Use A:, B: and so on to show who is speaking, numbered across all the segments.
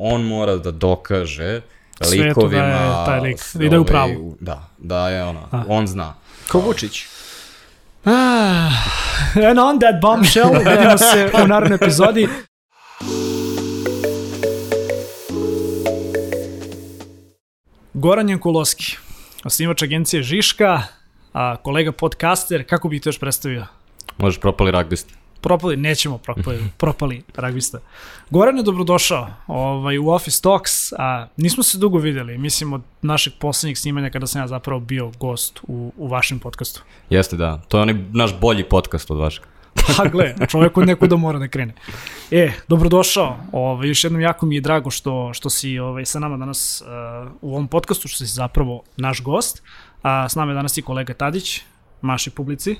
A: on mora da dokaže
B: Svetu
A: likovima...
B: da je taj lik, da je u pravu.
A: Da, da je ono,
B: A.
A: on zna.
C: Ko Vučić?
B: Ah, and on that bombshell, vidimo se u narednoj epizodi. Goran Jankulovski, osnivač agencije Žiška, a kolega podcaster, kako bih to još predstavio?
A: Možeš propali ragbist.
B: Propali, nećemo propali, propali ragbista. Goran je dobrodošao ovaj, u Office Talks, a nismo se dugo videli, mislim od našeg poslednjeg snimanja kada sam ja zapravo bio gost u, u vašem podcastu.
A: Jeste, da. To je onaj naš bolji podcast od vašeg.
B: Pa gle, čovjek od nekuda mora da krene. E, dobrodošao. Ovaj, još jednom jako mi je drago što, što si ovaj, sa nama danas uh, u ovom podcastu, što si zapravo naš gost. A s nama je danas i kolega Tadić, maši publici.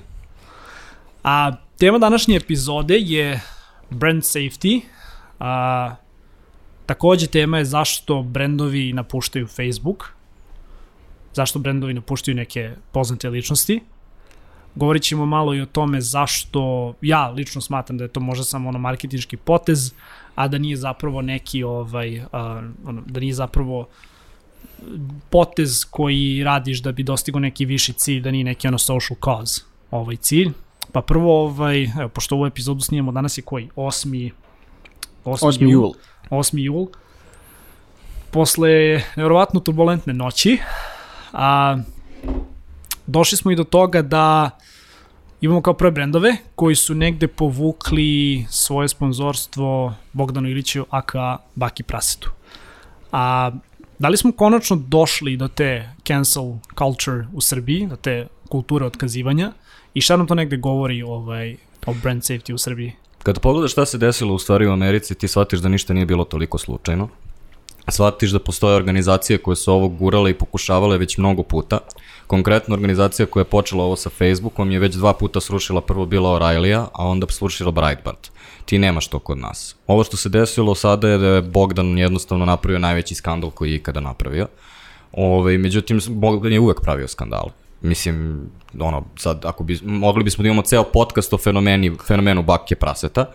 B: A tema današnje epizode je brand safety. A, takođe tema je zašto brendovi napuštaju Facebook. Zašto brendovi napuštaju neke poznate ličnosti. Govorit ćemo malo i o tome zašto ja lično smatram da je to možda samo ono marketinški potez, a da nije zapravo neki ovaj, a, ono, da nije zapravo potez koji radiš da bi dostigo neki viši cilj, da nije neki ono social cause ovaj cilj. Pa prvo, ovaj, evo, pošto ovu epizodu snimamo, danas je koji? 8. 8.
C: 8. jul.
B: 8. jul. Posle nevjerovatno turbulentne noći, a došli smo i do toga da imamo kao prve brendove koji su negde povukli svoje sponzorstvo Bogdanu Iliću aka Baki Prasetu. A da li smo konačno došli do te cancel culture u Srbiji, do te kulture otkazivanja i šta nam to negde govori ovaj, o brand safety u Srbiji?
A: Kada pogledaš šta se desilo u stvari u Americi, ti shvatiš da ništa nije bilo toliko slučajno. Shvatiš da postoje organizacije koje su ovo gurale i pokušavale već mnogo puta. Konkretno organizacija koja je počela ovo sa Facebookom je već dva puta srušila prvo bila O'Reilly-a, a onda srušila Breitbart. Ti nemaš to kod nas. Ovo što se desilo sada je da je Bogdan jednostavno napravio najveći skandal koji je ikada napravio. Ove, međutim, Bogdan je uvek pravio skandal. Mislim, ono, sad, ako bi, mogli bismo da imamo ceo podcast o fenomeni, fenomenu bake praseta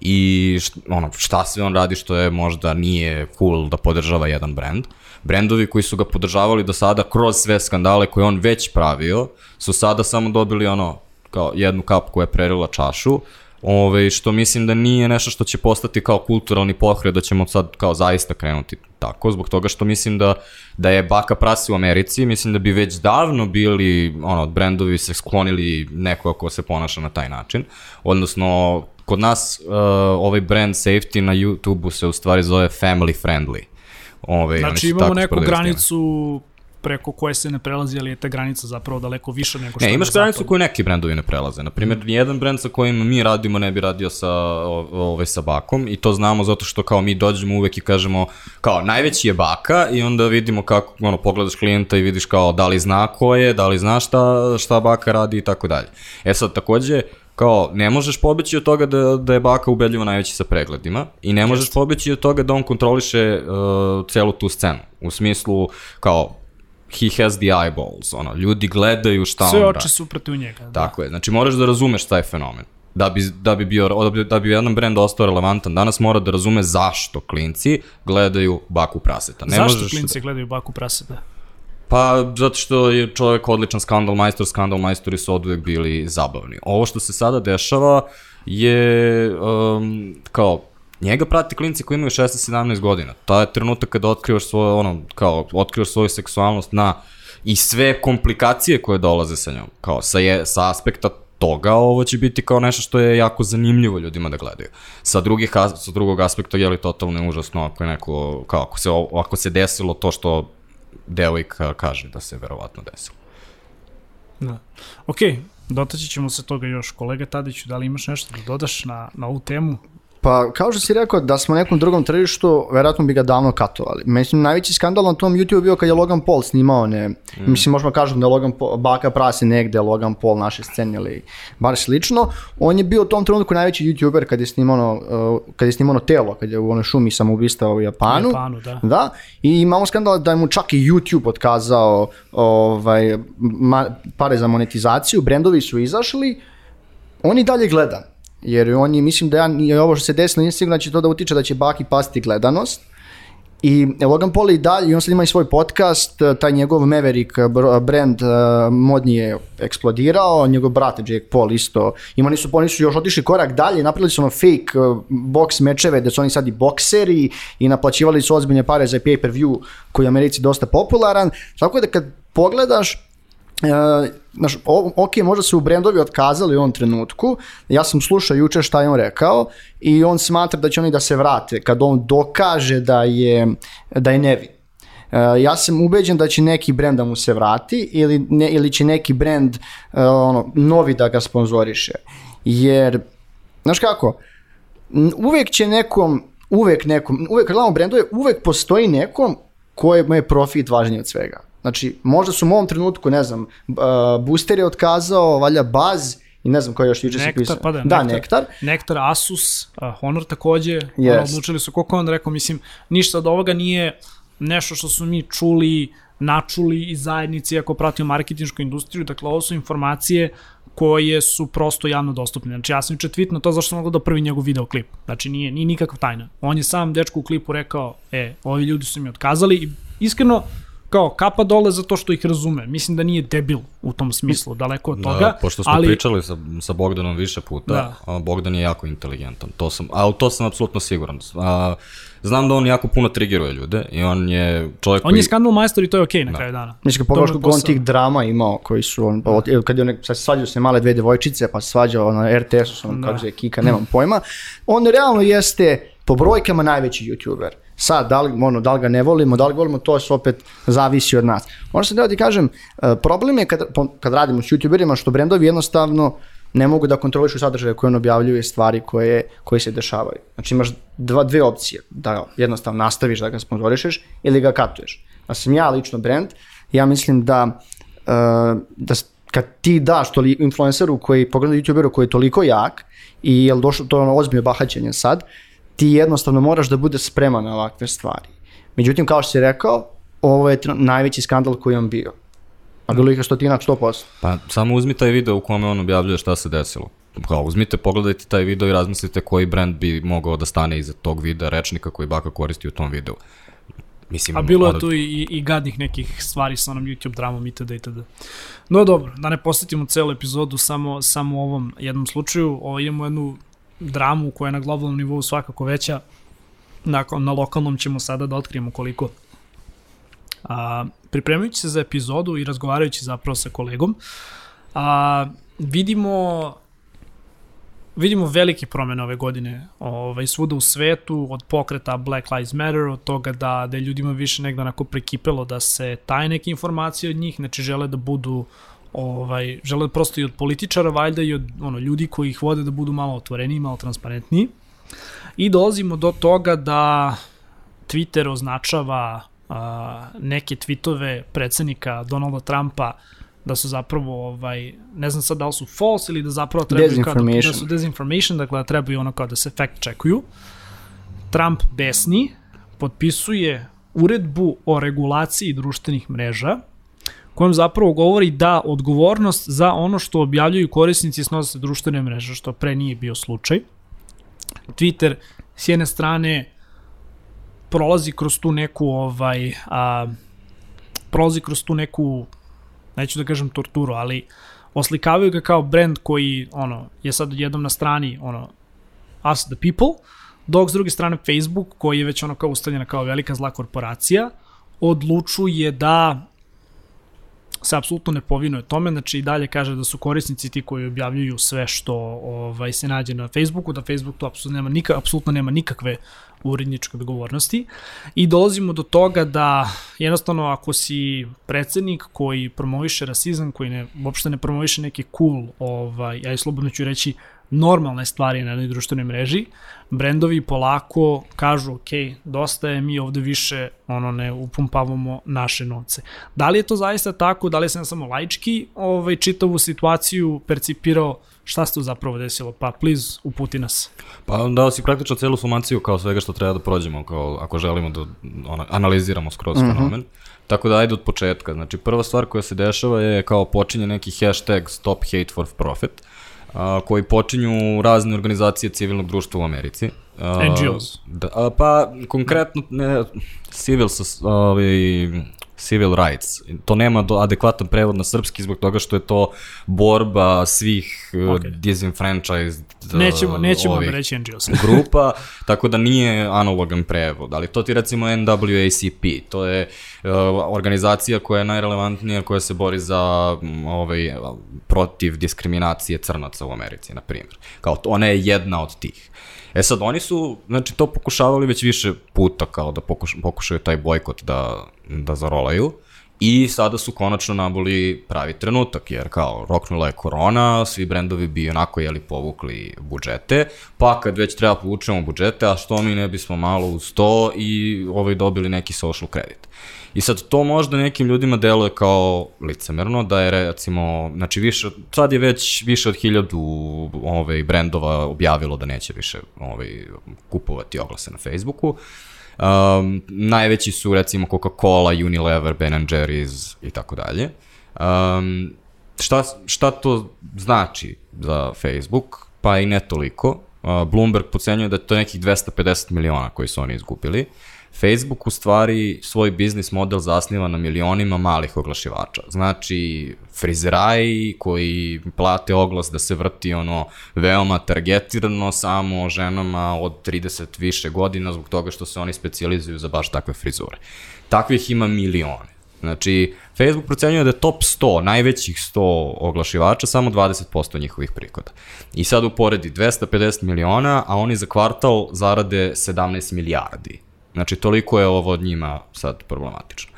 A: i št, ono, šta sve on radi što je možda nije cool da podržava jedan brand. Brendovi koji su ga podržavali do sada kroz sve skandale koje on već pravio, su sada samo dobili ono, kao jednu kap koja je prelila čašu, Ove, što mislim da nije nešto što će postati kao kulturalni pohred, da ćemo sad kao zaista krenuti tako, zbog toga što mislim da, da je baka prasi u Americi, mislim da bi već davno bili, ono, brendovi se sklonili neko ko se ponaša na taj način, odnosno, kod nas uh, ovaj brand safety na YouTube-u se u stvari zove family friendly. Ove,
B: Znači imamo neku granicu preko koje se ne prelazi, ali je ta granica zapravo daleko više nego što
A: Ne, imaš
B: na
A: granicu
B: zapadu.
A: koju neki brendovi ne prelaze. Naprimjer, mm. jedan brend sa kojim mi radimo ne bi radio sa, ovaj, sa bakom i to znamo zato što kao mi dođemo uvek i kažemo kao najveći je baka i onda vidimo kako, ono, pogledaš klijenta i vidiš kao da li zna ko je, da li zna šta, šta baka radi i tako dalje. E sad, takođe, kao, ne možeš pobeći od toga da, da je baka ubedljivo najveći sa pregledima i ne možeš pobeći od toga da on kontroliše uh, celu tu scenu. U smislu, kao, he has the eyeballs, ono, ljudi gledaju šta
B: Sve
A: on
B: oči
A: radi.
B: su protiv njega. Da.
A: Tako je, znači moraš da razumeš taj fenomen. Da bi, da bi, bio, da bi, da bi jedan brend ostao relevantan, danas mora da razume zašto klinci gledaju baku praseta. Ne
B: Zašto klinci gledaju baku praseta?
A: Pa, zato što je čovjek odličan skandal majstor, skandal majstori su od uvek bili zabavni. Ovo što se sada dešava je um, kao njega prati klinci koji imaju 16-17 godina. To je trenutak kada otkrivaš svoje, ono, kao, otkrivaš svoju seksualnost na i sve komplikacije koje dolaze sa njom. Kao, sa, je, sa aspekta toga ovo će biti kao nešto što je jako zanimljivo ljudima da gledaju. Sa, drugih, sa drugog aspekta je li totalno užasno ako je neko, kao ako se, ako se desilo to što devojka kaže da se verovatno desilo.
B: Da. Ok, dotaći ćemo se toga još. Kolega Tadiću, da li imaš nešto da dodaš na, na ovu temu?
C: Pa, kao što si rekao, da smo na nekom drugom tržištu, verovatno bi ga davno katovali. Mislim, najveći skandal na tom YouTube bio kad je Logan Paul snimao ne, mm. mislim, možemo kažem da je Logan Paul, baka prasi negde, Logan Paul naše scene ili bar slično. On je bio u tom trenutku najveći YouTuber kad je snimao, ono, uh, kad je snimao ono telo, kad je u onoj šumi samoubistva u Japanu.
B: U Japanu, da.
C: Da, i imamo skandal da je mu čak i YouTube otkazao ovaj, ma, pare za monetizaciju, brendovi su izašli, on i dalje gleda. Jer on je, mislim da ja, ovo što se desilo, nije sigurno da će to da utiče da će Baki pasti gledanost. I Logan Paul i dalje, on sad ima i svoj podcast, e, taj njegov Maverick br- brand uh, modni je eksplodirao, njegov brat Jake Paul isto, ima nisu, oni su još otišli korak dalje, napravili su ono fake box mečeve, da su oni sad i bokseri i naplaćivali su ozbiljne pare za pay-per-view koji je u Americi dosta popularan, tako da kad pogledaš, Uh, znaš, ok, možda su brendovi otkazali u ovom trenutku, ja sam slušao juče šta je on rekao i on smatra da će oni da se vrate kad on dokaže da je, da je nevin. Uh, ja sam ubeđen da će neki brend da mu se vrati ili, ne, ili će neki brend uh, ono, novi da ga sponzoriše. Jer, znaš kako, uvek će nekom, uvek nekom, uvek gledamo brendove, uvek postoji nekom kojemu je profit važniji od svega. Znači, možda su u ovom trenutku, ne znam, uh, Booster je otkazao, valja Baz, i ne znam koji još juče se pisao.
B: Pa da,
C: da,
B: nektar,
C: nektar.
B: Nektar, Asus, uh, Honor takođe,
C: Yes.
B: ono, odlučili su, koliko on rekao, mislim, ništa od ovoga nije nešto što su mi čuli, načuli iz zajednice, ako pratio marketinšku industriju, dakle, ovo su informacije koje su prosto javno dostupne. Znači, ja sam juče tweetno to zašto sam gledao prvi njegov videoklip. Znači, nije, nije nikakav tajna. On je sam dečku u klipu rekao, e, ovi ljudi su mi otkazali i iskreno, kao kapa dole zato što ih razume. Mislim da nije debil u tom smislu, daleko od toga.
A: Da, pošto smo
B: ali,
A: pričali sa, sa Bogdanom više puta,
B: Da.
A: a Bogdan je jako inteligentan, to sam, a u to sam apsolutno siguran. A, znam da on jako puno triggeruje ljude i on je čovjek
B: On
A: koji...
B: je skandal majstor i to je okej okay na kraju dana.
C: Mislim, kad pogledaš koliko on tih drama imao, koji su, on, pa, kad je on, sad se svađaju se male dve devojčice, pa svađao na RTS-u,
B: Da.
C: kako se Kika, nemam pojma. On realno jeste po brojkama najveći youtuber. Sad, da li, ono, da li ga ne volimo, da li volimo, to se opet zavisi od nas. Možda sam da ti kažem, e, problem je kad, kad radimo s youtuberima što brendovi jednostavno ne mogu da kontrolišu sadržaje koje on objavljuje stvari koje, koje se dešavaju. Znači imaš dva, dve opcije, da jednostavno nastaviš da ga sponzorišeš ili ga katuješ. Da sam ja lično brend, ja mislim da, uh, da kad ti daš toli influenceru koji, pogledaj youtuberu koji je toliko jak i je došlo to ono ozbiljno bahaćenje sad, ti jednostavno moraš da bude spreman na ovakve stvari. Međutim, kao što si rekao, ovo je najveći skandal koji je on bio. A bilo ih je stotinak 100%.
A: Pa samo uzmi taj video u kome on objavljuje šta se desilo. Kao, uzmite, pogledajte taj video i razmislite koji brand bi mogao da stane iza tog videa, rečnika koji baka koristi u tom videu. Mislim,
B: A bilo je tu i, i gadnih nekih stvari sa onom YouTube dramom itd. itd. No dobro, da ne posjetimo celu epizodu samo, samo u ovom jednom slučaju. Ovo, imamo jednu dramu koja je na globalnom nivou svakako veća. Nakon, na lokalnom ćemo sada da otkrijemo koliko. A, pripremajući se za epizodu i razgovarajući zapravo sa kolegom, a, vidimo vidimo velike promene ove godine ovaj, svuda u svetu, od pokreta Black Lives Matter, od toga da, da je ljudima više negde onako prekipelo da se taje neke informacije od njih, znači žele da budu ovaj, žele prosto i od političara valjda i od ono, ljudi koji ih vode da budu malo otvoreniji, malo transparentniji. I dolazimo do toga da Twitter označava a, neke tweetove predsednika Donalda Trumpa da su zapravo, ovaj, ne znam sad da li su false ili da zapravo trebaju kao da, da su disinformation, dakle da trebaju ono kao da se fact checkuju. Trump besni, potpisuje uredbu o regulaciji društvenih mreža, kojom zapravo govori da odgovornost za ono što objavljuju korisnici snose društvene mreže, što pre nije bio slučaj. Twitter s jedne strane prolazi kroz tu neku ovaj a, prolazi kroz tu neku neću da kažem torturu, ali oslikavaju ga kao brand koji ono je sad jednom na strani ono us the people, dok s druge strane Facebook koji je već ono kao ustavljena kao velika zla korporacija odlučuje da se apsolutno ne povinuje tome, znači i dalje kaže da su korisnici ti koji objavljuju sve što ovaj se nađe na Facebooku, da Facebook tu apsolutno nema, nika, apsolutno nema nikakve uredničke odgovornosti. I dolazimo do toga da jednostavno ako si predsednik koji promoviše rasizam, koji ne, uopšte ne promoviše neke cool, ovaj, ja i slobodno ću reći, normalne stvari na jednoj društvenoj mreži, brendovi polako kažu, ok, dosta je, mi ovde više ono ne upumpavamo naše novce. Da li je to zaista tako, da li sam samo laički ovaj, čitavu situaciju percipirao, šta se tu zapravo desilo? Pa please, uputi nas.
A: Pa dao si praktično celu sumaciju kao svega što treba da prođemo, kao ako želimo da ona, analiziramo skroz mm -hmm. fenomen. Tako da ajde od početka. Znači prva stvar koja se dešava je kao počinje neki hashtag stop hate for profit. A, koji počinju razne organizacije civilnog društva u Americi. A,
B: NGOs.
A: Da, a, pa konkretno ne, civil, ovaj, civil rights. To nema do, adekvatan prevod na srpski zbog toga što je to borba svih
B: Ok.
A: okay. disenfranchised
B: Nećemo, nećemo
A: ovih
B: reći NGOs.
A: grupa, tako da nije analogan prevod, ali to ti recimo NWACP, to je uh, organizacija koja je najrelevantnija, koja se bori za ovaj, protiv diskriminacije crnaca u Americi, na primjer. Kao ona je jedna od tih. E sad, oni su, znači, to pokušavali već više puta, kao da pokuš, pokušaju taj bojkot da, da zarolaju. I sada su konačno naboli pravi trenutak, jer kao roknula je korona, svi brendovi bi onako jeli povukli budžete, pa kad već treba povučemo budžete, a što mi ne bismo malo uz to i ovaj dobili neki social credit. I sad to možda nekim ljudima deluje kao licemerno, da je recimo, znači više, sad je već više od hiljadu ovaj, brendova objavilo da neće više ovaj, kupovati oglase na Facebooku. Um, najveći su recimo Coca-Cola, Unilever, Ben Jerry's i tako dalje. Um, šta, šta to znači za Facebook? Pa i ne toliko. Uh, Bloomberg pocenjuje da je to nekih 250 miliona koji su oni izgubili. Facebook u stvari svoj biznis model zasniva na milionima malih oglašivača. Znači, frizeraji koji plate oglas da se vrti ono veoma targetirano samo ženama od 30 više godina zbog toga što se oni specijalizuju za baš takve frizure. Takvih ima milione. Znači, Facebook procenjuje da je top 100, najvećih 100 oglašivača, samo 20% njihovih prihoda. I sad uporedi 250 miliona, a oni za kvartal zarade 17 milijardi. Znači, toliko je ovo od njima sad problematično.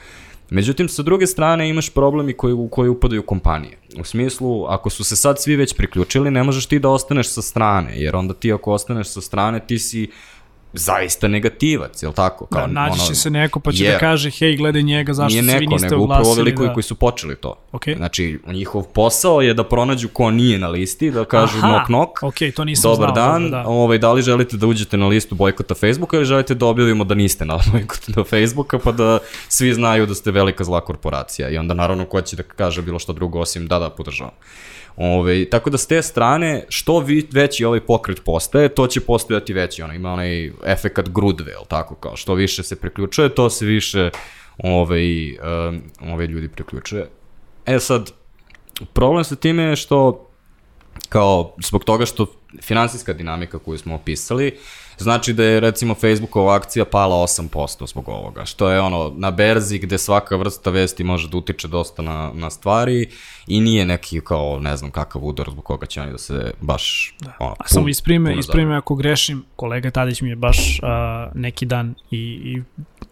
A: Međutim, sa druge strane imaš problemi koji, u koji upadaju kompanije. U smislu, ako su se sad svi već priključili, ne možeš ti da ostaneš sa strane, jer onda ti ako ostaneš sa strane, ti si zaista negativac, jel tako?
B: Da, naći će se neko pa će
A: jer-
B: da kaže, hej, gledaj njega, zašto
A: nije
B: svi
A: neko,
B: niste
A: nego upravo
B: uglasili.
A: ovi likovi
B: da.
A: koji su počeli to.
B: Ok.
A: Znači, njihov posao je da pronađu ko nije na listi, da kažu
B: Aha,
A: knock knock,
B: ok, to nisam
A: dobar
B: znao,
A: dan,
B: da.
A: ovaj, da li želite da uđete na listu bojkota Facebooka ili želite da objavimo da niste na bojkotu na Facebooka, pa da svi znaju da ste velika zla korporacija. I onda naravno ko će da kaže bilo što drugo osim da, da, podržavam. Ove, tako da s te strane, što vi, veći ovaj pokret postaje, to će postojati veći, ono, ima onaj efekat grudve, jel tako, kao što više se priključuje, to se više ovaj, um, ovaj ljudi priključuje. E sad, problem sa time je što kao zbog toga što finansijska dinamika koju smo opisali, znači da je recimo Facebookova akcija pala 8% zbog ovoga, što je ono na berzi gde svaka vrsta vesti može da utiče dosta na, na stvari i nije neki kao ne znam kakav udar zbog koga će oni da se baš da. ono,
B: A samo isprime, isprime ako grešim, kolega Tadić mi je baš a, neki dan i, i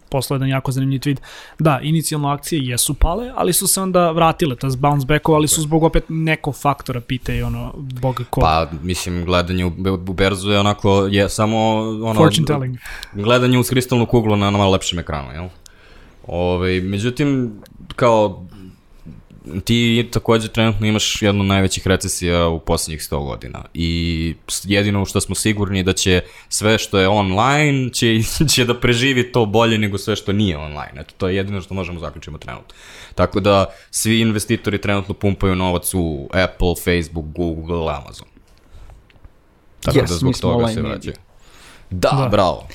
B: poslao jedan jako zanimljiv tweet. Da, inicijalno akcije jesu pale, ali su se onda vratile, tas bounce backovali su zbog opet nekog faktora, pite i ono, boga ko.
A: Pa, mislim, gledanje u, u berzu je onako, je samo ono...
B: Fortune telling.
A: Gledanje uz kristalnu kuglu na, na malo lepšem ekranu, jel? Ove, međutim, kao, ti takođe trenutno imaš jednu od najvećih recesija u poslednjih 100 godina i jedino što smo sigurni je da će sve što je online će, će da preživi to bolje nego sve što nije online. Eto, to je jedino što možemo zaključimo trenutno. Tako da svi investitori trenutno pumpaju novac u Apple, Facebook, Google, Amazon. Tako
C: Yes,
A: da zbog toga se vraćaju. Da,
B: Da.
A: da, bravo.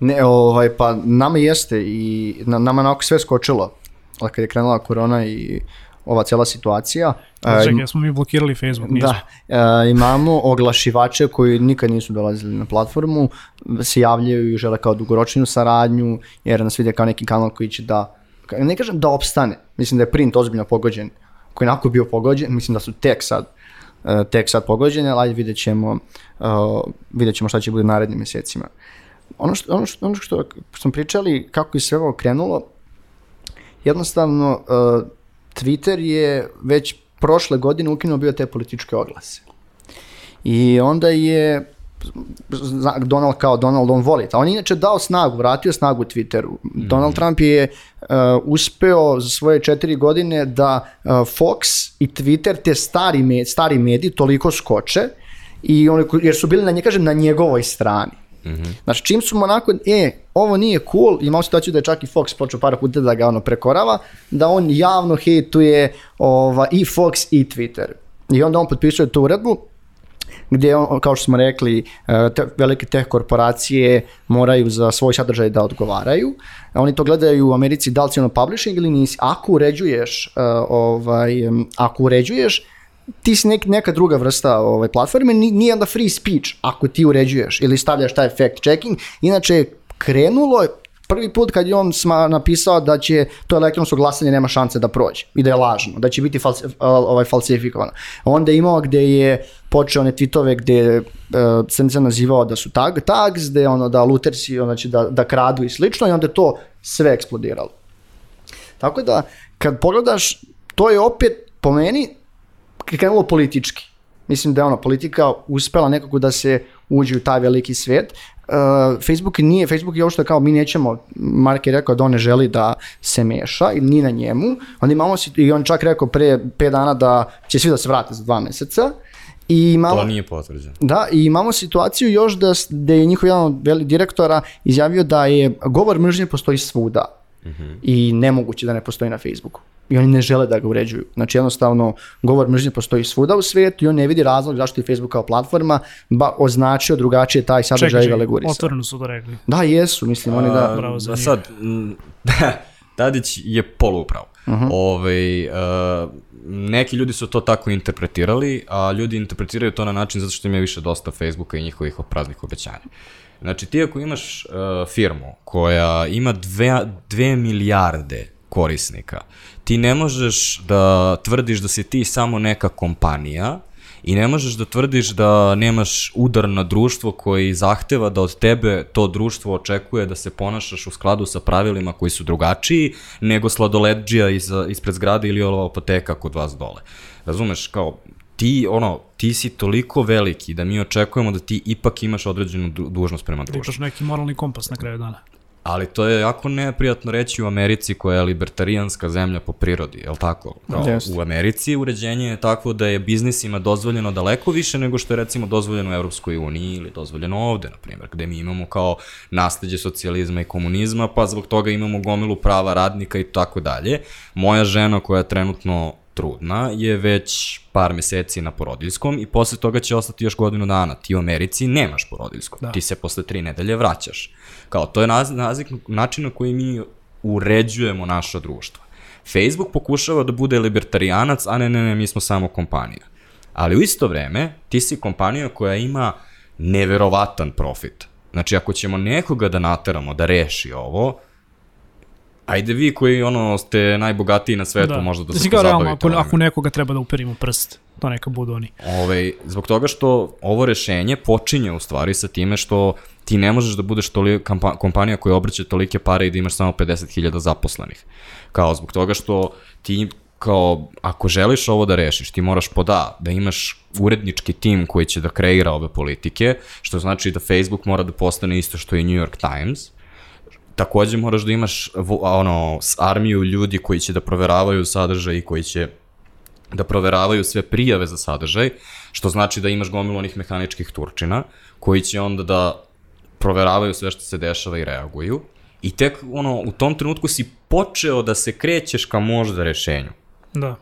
C: Ne, ovaj, pa nama jeste i na, nama je onako sve skočilo. Ali kad je krenula korona i ova cijela situacija. e,
B: Čekaj, smo mi blokirali Facebook, nismo.
C: Da, e, imamo oglašivače koji nikad nisu dolazili na platformu, se javljaju i žele kao dugoročnu saradnju, jer nas vide kao neki kanal koji će da, ne kažem da opstane, mislim da je print ozbiljno pogođen, koji je onako bio pogođen, mislim da su tek sad, e, tek sad pogođene, ali vidjet ćemo, vidjet ćemo šta će bude u narednim mjesecima. Ono što, ono što, ono što smo pričali, kako je sve ovo krenulo, jednostavno Twitter je već prošle godine ukinuo bio te političke oglase. I onda je Donald kao Donald on voli. A on je inače dao snagu, vratio snagu Twitteru. Donald Trump je uh, uspeo za svoje četiri godine da uh, Fox i Twitter, te stari, me, stari mediji, toliko skoče i oni, jer su bili na, nje, kažem, na njegovoj strani. Znači, čim su mu onako, e, ovo nije cool, imao situaciju da je čak i Fox počeo par puta da ga ono prekorava, da on javno hejtuje ova, i Fox i Twitter. I onda on potpisuje tu uredbu, gdje, on, kao što smo rekli, e, te, velike teh korporacije moraju za svoj sadržaj da odgovaraju. Oni to gledaju u Americi da li si ono publishing ili nisi. Ako uređuješ, uh, ovaj, ako uređuješ, ti si nek, neka druga vrsta ovaj, platforme, ni- nije onda free speech ako ti uređuješ ili stavljaš taj fact checking. Inače, krenulo je prvi put kad je on sma, napisao da će to elektronsko glasanje nema šanse da prođe i da je lažno, da će biti falsi, ovaj, falsifikovano. Onda je imao gde je počeo one tweetove gde uh, sam se nazivao da su tag, tags, gde ono da lutersi znači da, da kradu i slično i onda to sve eksplodiralo. Tako da, kad pogledaš, to je opet, po meni, krenulo politički. Mislim da je ono, politika uspela nekako da se uđe u taj veliki svet. Uh, Facebook nije, Facebook je ovo što je kao mi nećemo, Mark je rekao da on ne želi da se meša i ni na njemu, onda imamo i on čak rekao pre 5 dana da će svi da se vrate za dva meseca. I imamo,
A: To nije potvrđeno.
C: Da, i imamo situaciju još da, da je njihov jedan od veli direktora izjavio da je govor mržnje postoji svuda i nemoguće da ne postoji na Facebooku. I oni ne žele da ga uređuju. Znači jednostavno govor mržnje postoji svuda u svijetu i on ne vidi razlog zašto je Facebook kao platforma ba, označio drugačije taj sadržaj
B: Čekaj,
C: i
B: čekaj,
C: velegurisao.
B: otvoreno su to rekli.
C: Da, jesu, mislim, oni da...
B: bravo za
A: A
B: njih.
A: sad, m, Tadić je polupravo. Uh -huh. Ovaj, uh, neki ljudi su to tako interpretirali, a ljudi interpretiraju to na način zato što im je više dosta Facebooka i njihovih praznih obećanja. Znači, ti ako imaš uh, firmu koja ima dve, dve milijarde korisnika, ti ne možeš da tvrdiš da si ti samo neka kompanija, I ne možeš da tvrdiš da nemaš udar na društvo koji zahteva da od tebe to društvo očekuje da se ponašaš u skladu sa pravilima koji su drugačiji nego sladoledđija iz, ispred zgrade ili ova apoteka kod vas dole. Razumeš, kao ti, ono, ti si toliko veliki da mi očekujemo da ti ipak imaš određenu du- dužnost prema društvu.
B: imaš neki moralni kompas na kraju dana.
A: Ali to je jako neprijatno reći u Americi koja je libertarijanska zemlja po prirodi, je li tako? Kao,
C: Jeste.
A: u Americi uređenje je takvo da je biznisima dozvoljeno daleko više nego što je recimo dozvoljeno u Evropskoj uniji ili dozvoljeno ovde, na primjer, gde mi imamo kao nasledđe socijalizma i komunizma, pa zbog toga imamo gomilu prava radnika i tako dalje. Moja žena koja je trenutno trudna je već par meseci na porodiljskom i posle toga će ostati još godinu dana. Ti u Americi nemaš porodiljsko.
B: Da.
A: Ti se posle tri nedelje vraćaš. Kao, to je naz, nazik, način na koji mi uređujemo naša društva. Facebook pokušava da bude libertarijanac, a ne, ne, ne, mi smo samo kompanija. Ali u isto vreme, ti si kompanija koja ima neverovatan profit. Znači, ako ćemo nekoga da nateramo da reši ovo, ajde vi koji ono ste najbogatiji na svetu, da. možda da se
B: kao realno,
A: pozabavite
B: ako,
A: ovime.
B: ako nekoga treba da uperimo prst, to neka budu oni.
A: Ovaj, zbog toga što ovo rešenje počinje u stvari sa time što ti ne možeš da budeš toli, kampa, kompanija koja obrće tolike pare i da imaš samo 50.000 zaposlenih. Kao zbog toga što ti kao, ako želiš ovo da rešiš, ti moraš pod A, da imaš urednički tim koji će da kreira ove politike, što znači da Facebook mora da postane isto što i New York Times, takođe moraš da imaš ono, armiju ljudi koji će da proveravaju sadržaj i koji će da proveravaju sve prijave za sadržaj, što znači da imaš gomilu onih mehaničkih turčina, koji će onda da proveravaju sve što se dešava i reaguju. I tek ono, u tom trenutku si počeo da se krećeš ka možda rešenju.
B: Da.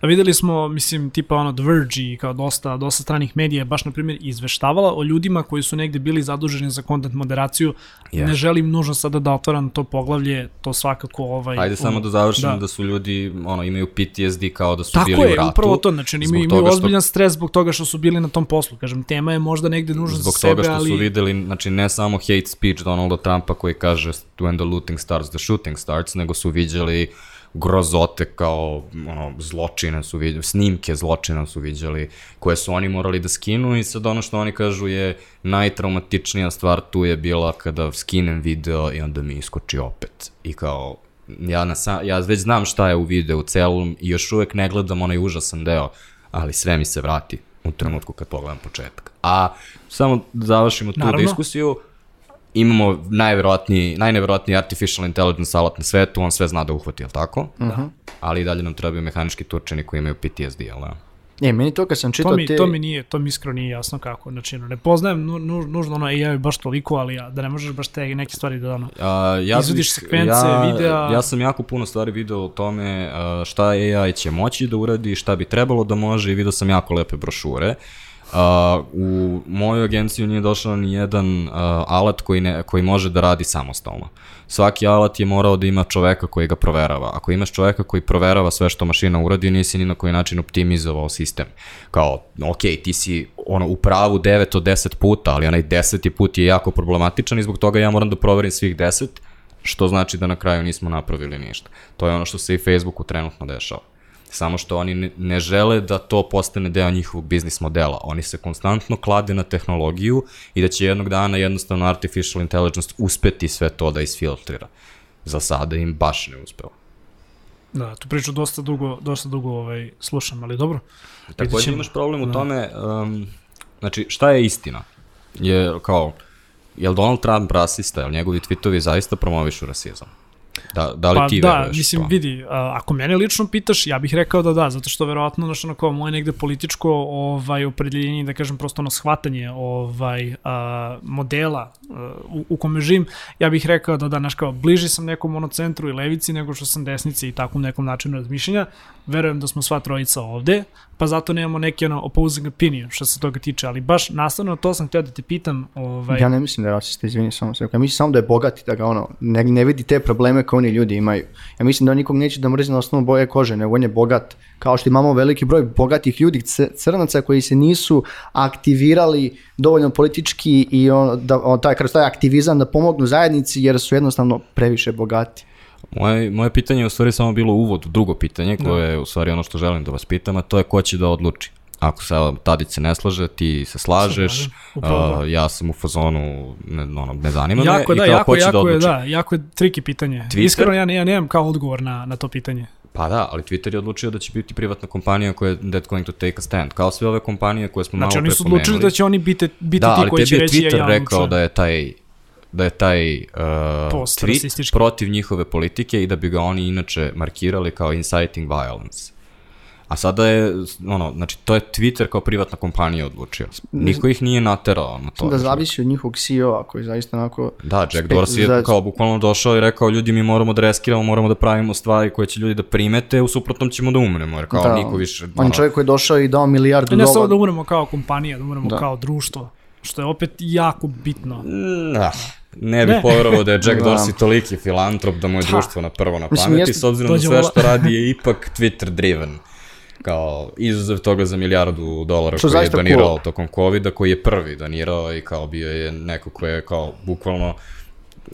B: A videli smo, mislim, tipa ono The Verge i kao dosta, dosta stranih medija je baš, na primjer, izveštavala o ljudima koji su negde bili zaduženi za content moderaciju.
A: Je.
B: Ne želim nužno sada da otvaram to poglavlje, to svakako ovaj...
A: Ajde samo
B: u-
A: da završim da. da su ljudi, ono, imaju PTSD kao da su
B: Tako
A: bili u
B: je,
A: ratu.
B: upravo to, znači
A: zbog
B: imaju, imaju
A: toga što-
B: ozbiljan stres zbog toga što su bili na tom poslu. Kažem, tema je možda negde nužna za
A: Zbog
B: sebe,
A: toga što
B: ali...
A: su videli, znači ne samo hate speech Donalda Trumpa koji kaže when the looting starts, the shooting starts, nego su viđali grozote kao ono, zločine su vidjeli, snimke zločina su viđali koje su oni morali da skinu i sad ono što oni kažu je najtraumatičnija stvar tu je bila kada skinem video i onda mi iskoči opet i kao ja, na sa, ja već znam šta je u videu celom i još uvek ne gledam onaj užasan deo, ali sve mi se vrati u trenutku kad pogledam početak. A samo da završimo tu
B: Naravno.
A: diskusiju, imamo najverovatniji, najneverovatniji artificial intelligence alat na svetu, on sve zna da uhvati, jel tako? Da. Ali i dalje nam trebaju mehanički turčini koji imaju PTSD, jel da?
C: E, meni to kad sam čitao
B: To mi,
C: te...
B: to mi nije, to mi iskreno nije jasno kako, znači, ne poznajem nu, nu, nužno ono AI baš toliko, ali ja, da ne možeš baš te neke stvari da ono,
A: A, ja
B: Izvodiš
A: bih-
B: sekvence,
A: ja,
B: videa.
A: Ja sam jako puno stvari video o tome a, šta AI će moći da uradi, šta bi trebalo da može i video sam jako lepe brošure. Uh, u moju agenciju nije došao ni jedan uh, alat koji, ne, koji može da radi samostalno. Svaki alat je morao da ima čoveka koji ga proverava. Ako imaš čoveka koji proverava sve što mašina uradi, nisi ni na koji način optimizovao sistem. Kao, ok, ti si ono, u pravu 9 od 10 puta, ali onaj 10. put je jako problematičan i zbog toga ja moram da proverim svih 10, što znači da na kraju nismo napravili ništa. To je ono što se i Facebooku trenutno dešava. Samo što oni ne, žele da to postane deo njihovog biznis modela. Oni se konstantno klade na tehnologiju i da će jednog dana jednostavno artificial intelligence uspeti sve to da isfiltrira. Za sada im baš ne uspeo.
B: Da, tu priču dosta dugo, dosta dugo ovaj, slušam, ali dobro.
A: Takođe imaš problem u da. tome, um, znači šta je istina? Je kao, je li Donald Trump rasista, je li njegovi tweetovi zaista promovišu rasizam? Da, da li
B: pa,
A: ti
B: da,
A: veruješ
B: mislim,
A: to?
B: vidi, a, ako mene lično pitaš, ja bih rekao da da, zato što verovatno, znaš, ono kao moje negde političko ovaj, opredeljenje, da kažem, prosto ono shvatanje ovaj, a, modela a, u, u kome živim, ja bih rekao da da, znaš, kao, bliži sam nekom monocentru i levici nego što sam desnici i takvom nekom načinu razmišljanja. Verujem da smo sva trojica ovde, pa zato nemamo neki ono opposing opinion što se toga tiče, ali baš nastavno to sam htio da te pitam. Ovaj...
C: Ja ne mislim da je rasista, izvini samo se. Ja mislim samo da je bogat i da ga ono, ne, ne vidi te probleme koje oni ljudi imaju. Ja mislim da nikog neće da mrzi na osnovu boje kože, nego on je bogat. Kao što imamo veliki broj bogatih ljudi, crnaca koji se nisu aktivirali dovoljno politički i on, da, on, taj, kroz taj aktivizam da pomognu zajednici jer su jednostavno previše bogati.
A: Moje, moje pitanje je u stvari samo bilo uvod, drugo pitanje, koje da. je u stvari ono što želim da vas pitam, a to je ko će da odluči. Ako se Tadić se ne slaže, ti se slažeš, uh, ja sam u fazonu, ne, ono, ne zanima
B: jako,
A: me,
B: da,
A: i kao
B: jako,
A: ko će
B: jako
A: da odluči.
B: Je, da, jako je triki pitanje. Twitter? Iskreno, ja, ja nemam kao odgovor na, na to pitanje.
A: Pa da, ali Twitter je odlučio da će biti privatna kompanija koja je dead going to take a stand. Kao sve ove kompanije koje smo
B: znači,
A: malo pre
B: Znači oni su odlučili da će oni biti, biti
A: da,
B: ti koji će reći
A: Da, ali tebi je Twitter rekao da je taj da je taj uh, tweet protiv njihove politike i da bi ga oni inače markirali kao inciting violence. A sada je, ono, znači, to je Twitter kao privatna kompanija odlučio. Niko ih nije naterao na to.
C: Da zavisi od njihovog CEO-a koji zaista onako...
A: Da, Jack Dorsey je za... kao bukvalno došao i rekao ljudi mi moramo da reskiramo, moramo da pravimo stvari koje će ljudi da primete, u suprotnom ćemo da umremo, jer kao da, niko više...
C: On je čovjek koji je došao i dao milijardu dolara.
B: Ne samo da umremo kao kompanija, da umremo da. kao društvo, što je opet jako bitno.
A: Da. Ne bih poverovao da je Jack da. Dorsey toliki filantrop da mu je društvo na prvo na pameti, s obzirom da sve što radi je ipak Twitter driven kao izuzev toga za milijardu dolara što koji je donirao cool. tokom COVID-a, koji je prvi donirao i kao bio je neko ko je kao bukvalno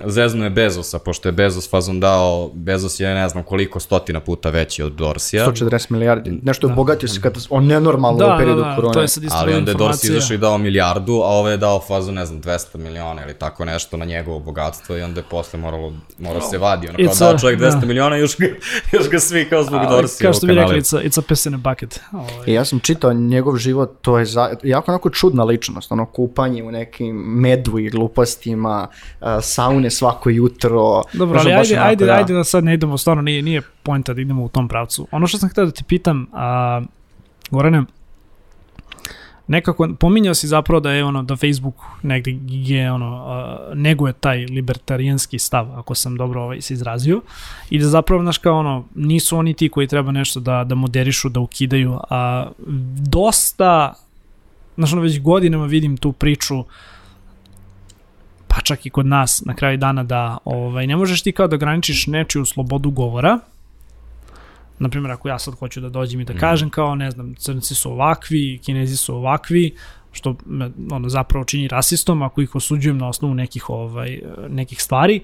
A: zezno je Bezosa, pošto je Bezos fazon dao, Bezos je ne znam koliko stotina puta veći od Dorsija.
C: 140 milijardi, nešto je da. bogatio se kada on nenormalno da, u periodu da, da, korone.
B: To je sad
A: Ali onda je Dorsi izašao i dao milijardu, a ovo je dao fazu, ne znam, 200 miliona ili tako nešto na njegovo bogatstvo i onda je posle moralo, morao se vadi. Ono, kao it's dao čovjek 200 da. miliona i još ga, još ga svi kao zbog Dorsija
B: Kao što bi rekli, it's a, it's a piss in a bucket.
C: Ovaj. I ja sam čitao njegov život, to je za, jako onako čudna ličnost, ono kupanje u nekim medu i glupostima, uh, saune svako jutro, jutro.
B: Dobro, ali ajde, ajde, da. ajde da sad ne idemo, stvarno nije, nije pojenta da idemo u tom pravcu. Ono što sam htio da ti pitam, a, Gorane, nekako pominjao si zapravo da je ono da Facebook negde je ono uh, neguje taj libertarijanski stav ako sam dobro ovaj se izrazio i da zapravo znaš kao ono nisu oni ti koji treba nešto da da moderišu da ukidaju a dosta znaš ono već godinama vidim tu priču uh, pa čak i kod nas na kraju dana da ovaj, ne možeš ti kao da ograničiš nečiju slobodu govora, na primjer ako ja sad hoću da dođem i da mhm. kažem kao ne znam crnci su ovakvi, kinezi su ovakvi, što me ono zapravo čini rasistom ako ih osuđujem na osnovu nekih ovaj nekih stvari,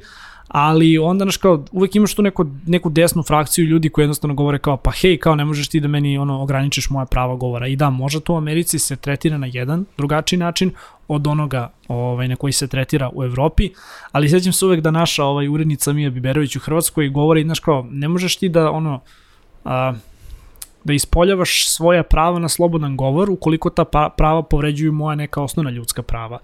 B: ali onda naš kao uvek imaš tu neko, neku desnu frakciju ljudi koji jednostavno govore kao pa hej, kao ne možeš ti da meni ono ograničiš moja prava govora. I da, možda to u Americi se tretira na jedan drugačiji način od onoga ovaj, na koji se tretira u Evropi, ali sećam se uvek da naša ovaj, urednica Mija Biberović u Hrvatskoj govori, znaš kao, ne možeš ti da ono, a, da ispoljavaš svoja prava na slobodan govor ukoliko ta pa, prava povređuju moja neka osnovna ljudska prava.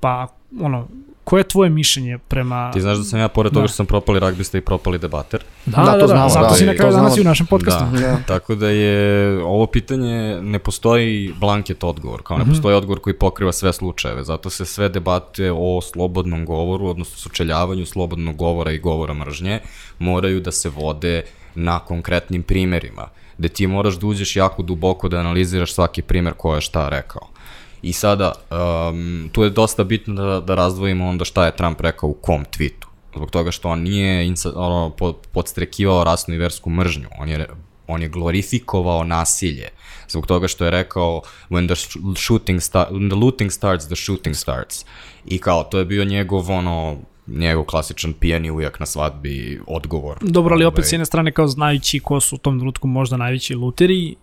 B: Pa, ono, koje je tvoje mišljenje prema...
A: Ti znaš da sam ja, pored da. toga što sam propali ragbista i propali debater.
B: Da, da, da, to znamo, zato da, si na kraju danas i u našem podcastu.
A: Da, da. Tako da je, ovo pitanje, ne postoji blanket odgovor, kao ne mm -hmm. postoji odgovor koji pokriva sve slučajeve, zato se sve debate o slobodnom govoru, odnosno sučeljavanju slobodnog govora i govora mržnje, moraju da se vode na konkretnim primerima, gde ti moraš da uđeš jako duboko da analiziraš svaki primer ko je šta rekao I sada, um, tu je dosta bitno da, da razdvojimo onda šta je Trump rekao u kom tweetu. Zbog toga što on nije insa, ono, pod, podstrekivao rasnu i versku mržnju. On je, on je glorifikovao nasilje. Zbog toga što je rekao when the shooting sta when the looting starts, the shooting starts. I kao, to je bio njegov ono njegov klasičan pijani ujak na svadbi odgovor.
B: Dobro, ali opet
A: Ovaj,
B: s jedne strane kao znajući ko su u tom trenutku možda najveći luteri,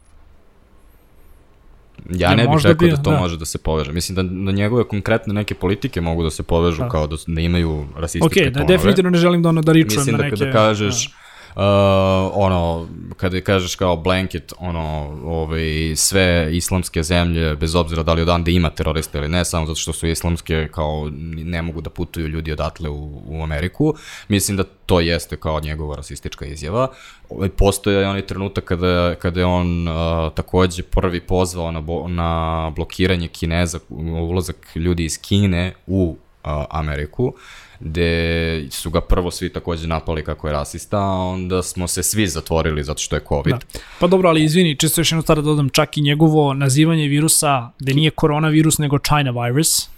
A: Ja
B: je
A: ne bih rekao da to
B: da.
A: može da se poveže. Mislim da, da njegove konkretne neke politike mogu da se povežu
B: Da.
A: kao da, da imaju rasističke
B: ok, da
A: tonove.
B: definitivno ne želim da ono da ričujem
A: Mislim
B: na
A: da
B: neke...
A: kada kažeš uh, ono, kada kažeš kao blanket, ono, ovaj, sve islamske zemlje, bez obzira da li odande ima terorista ili ne, samo zato što su islamske, kao ne mogu da putuju ljudi odatle u, u Ameriku, mislim da to jeste kao njegova rasistička izjava. Ovaj, Postoje onaj trenutak kada, kada je on uh, takođe prvi pozvao na, bo, na blokiranje Kineza, ulazak ljudi iz Kine u uh, Ameriku, gde su ga prvo svi takođe napali kako je rasista, a onda smo se svi zatvorili zato što je COVID.
B: Da. Pa dobro, ali izvini, čisto još jednu stvar da dodam, čak i njegovo nazivanje virusa, da nije koronavirus nego China virus,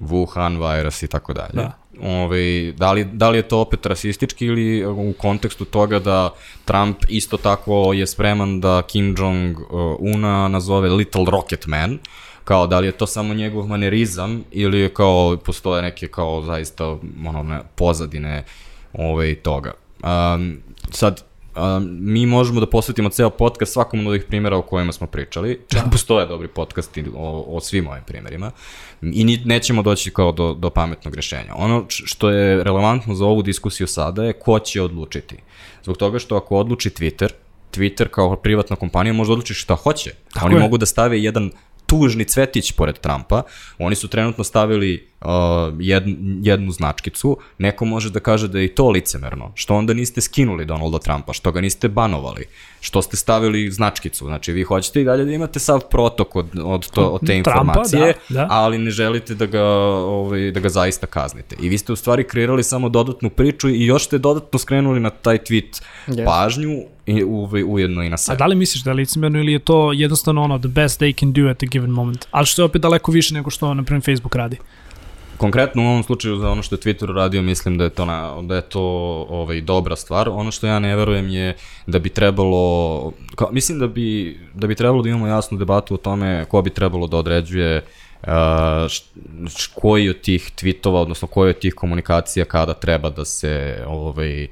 A: Wuhan virus i tako dalje.
B: Da.
A: Ove, da, li, da li je to opet rasistički ili u kontekstu toga da Trump isto tako je spreman da Kim Jong-una nazove Little Rocket Man, kao da li je to samo njegov manerizam ili je kao postoje neke kao zaista ono, ne, pozadine ove, toga. Um, sad, um, mi možemo da posvetimo ceo podcast svakom od ovih primjera o kojima smo pričali. Čak postoje dobri podcasti o, o svim ovim primjerima. I ni, nećemo doći kao do, do pametnog rešenja. Ono što je relevantno za ovu diskusiju sada je ko će odlučiti. Zbog toga što ako odluči Twitter, Twitter kao privatna kompanija može odlučiti šta hoće.
B: Tako
A: Oni
B: je.
A: mogu da stave jedan tužni cvetić pored Trumpa. Oni su trenutno stavili uh, jed, jednu značkicu. Neko može da kaže da je i to licemerno. Što onda niste skinuli Donalda Trumpa? Što ga niste banovali? Što ste stavili značkicu? Znači, vi hoćete i dalje da imate sav protok od, od, to, od te
B: Trumpa,
A: informacije,
B: da, da.
A: ali ne želite da ga, ovaj, da ga zaista kaznite. I vi ste u stvari kreirali samo dodatnu priču i još ste dodatno skrenuli na taj tweet
C: Yes.
A: pažnju i ovaj, ujedno i na
B: A
A: sebe.
B: da li misliš da je licemerno ili je to jednostavno ono the best they can do at a given moment? Ali što je opet daleko više nego što, na primjer, Facebook radi.
A: Konkretno u ovom slučaju za ono što je Twitter radio, mislim da je to, na, da je to ovaj, dobra stvar. Ono što ja ne verujem je da bi trebalo, kao, mislim da bi, da bi trebalo da imamo jasnu debatu o tome ko bi trebalo da određuje uh, koji od tih tweetova, odnosno koji od tih komunikacija kada treba da se, ovaj,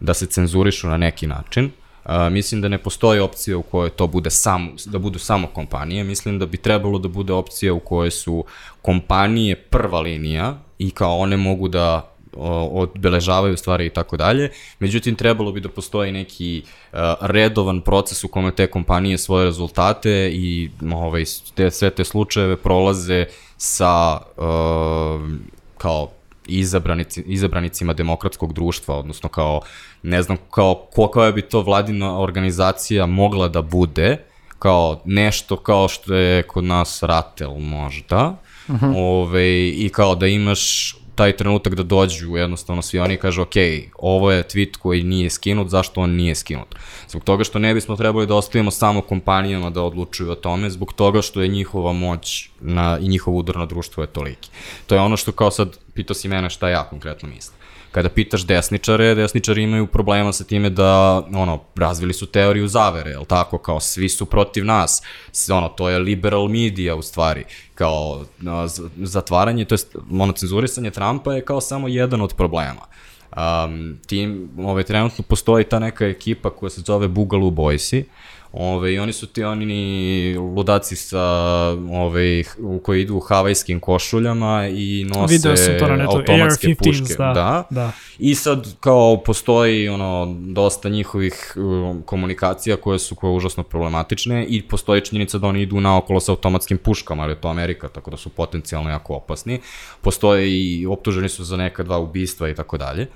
A: da se cenzurišu na neki način. Uh, mislim da ne postoji opcija u kojoj to bude sam, da budu samo kompanije. Mislim da bi trebalo da bude opcija u kojoj su kompanije prva linija i kao one mogu da odbeležavaju stvari i tako dalje. Međutim, trebalo bi da postoji neki uh, redovan proces u kome te kompanije svoje rezultate i ovaj, te, sve te slučajeve prolaze sa uh, kao izabranici, izabranicima demokratskog društva, odnosno kao, ne znam, kao koja bi to vladina organizacija mogla da bude, kao nešto kao što je kod nas Ratel možda, uh -huh. Ove, i kao da imaš taj trenutak da dođu jednostavno svi oni i kažu ok, ovo je tweet koji nije skinut, zašto on nije skinut? Zbog toga što ne bismo trebali da ostavimo samo kompanijama da odlučuju o tome, zbog toga što je njihova moć na, i njihov udar na društvo je toliki. To je ono što kao sad pitao si mene šta ja konkretno mislim. Kada pitaš desničare, desničari imaju problema sa time da, ono, razvili su teoriju zavere, jel tako, kao svi su protiv nas, ono, to je liberal media u stvari, kao zatvaranje, to jest, ono, cenzurisanje Trumpa je kao samo jedan od problema. Um, tim, ovaj, trenutno postoji ta neka ekipa koja se zove Boogaloo Boysi, Ove, I oni su ti oni ludaci sa, ove, u koji idu u havajskim košuljama i nose
B: Video sam to na netu,
A: automatske
B: AR-15,
A: puške.
B: da,
A: da.
B: da.
A: I sad kao postoji ono dosta njihovih um, komunikacija koje su koje užasno problematične i postoji činjenica da oni idu naokolo sa automatskim puškama, ali je to Amerika, tako da su potencijalno jako opasni. Postoje i optuženi su za neka dva ubistva i tako dalje.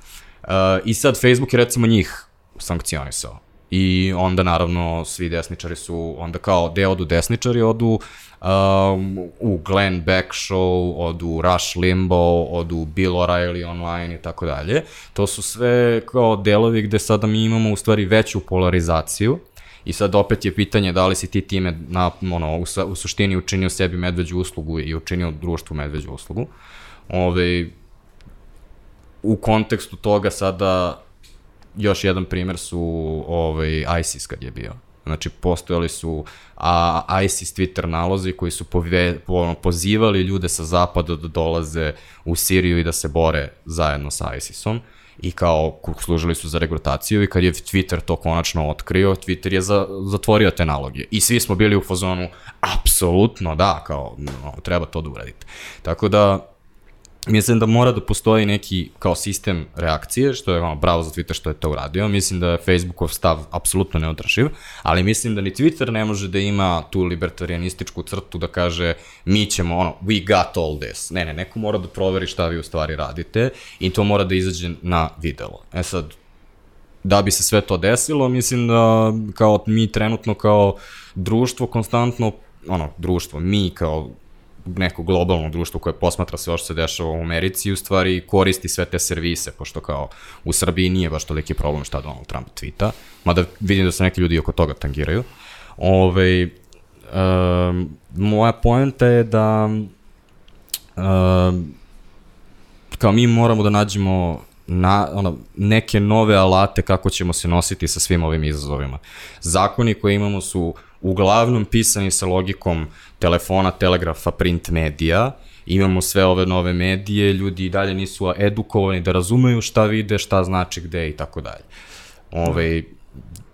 A: Uh, I sad Facebook je recimo njih sankcionisao. I onda naravno svi desničari su, onda kao gde odu desničari, odu um, u Glenn Beck show, odu Rush Limbaugh, odu Bill O'Reilly online i tako dalje. To su sve kao delovi gde sada mi imamo u stvari veću polarizaciju I sad opet je pitanje da li si ti time na, ono, u, u suštini učinio sebi medveđu uslugu i učinio društvu medveđu uslugu. Ove, u kontekstu toga sada još jedan primer su ovaj, ISIS kad je bio. Znači, postojali su a, ISIS Twitter nalozi koji su pove, po, ono, pozivali ljude sa zapada da dolaze u Siriju i da se bore zajedno sa ISISom i kao služili su za regrutaciju i kad je Twitter to konačno otkrio, Twitter je za, zatvorio te naloge. I svi smo bili u fazonu, apsolutno da, kao, no, treba to da uradite. Tako da, Mislim da mora da postoji neki kao sistem reakcije, što je ono, bravo za Twitter što je to uradio. Mislim da je Facebookov stav apsolutno neodrživ, ali mislim da ni Twitter ne može da ima tu libertarianističku crtu da kaže mi ćemo ono, we got all this. Ne, ne, neko mora da proveri šta vi u stvari radite i to mora da izađe na videlo. E sad, da bi se sve to desilo, mislim da kao mi trenutno kao društvo konstantno, ono, društvo, mi kao neko globalno društvo koje posmatra sve što se dešava u Americi u stvari koristi sve te servise, pošto kao u Srbiji nije baš toliki problem šta Donald Trump tvita, mada vidim da se neki ljudi oko toga tangiraju. Ove, um, moja poenta je da um, kao mi moramo da nađemo na, ono, neke nove alate kako ćemo se nositi sa svim ovim izazovima. Zakoni koje imamo su uglavnom pisani sa logikom telefona, telegrafa, print medija, imamo sve ove nove medije, ljudi i dalje nisu edukovani da razumeju šta vide, šta znači gde i tako dalje. Ove,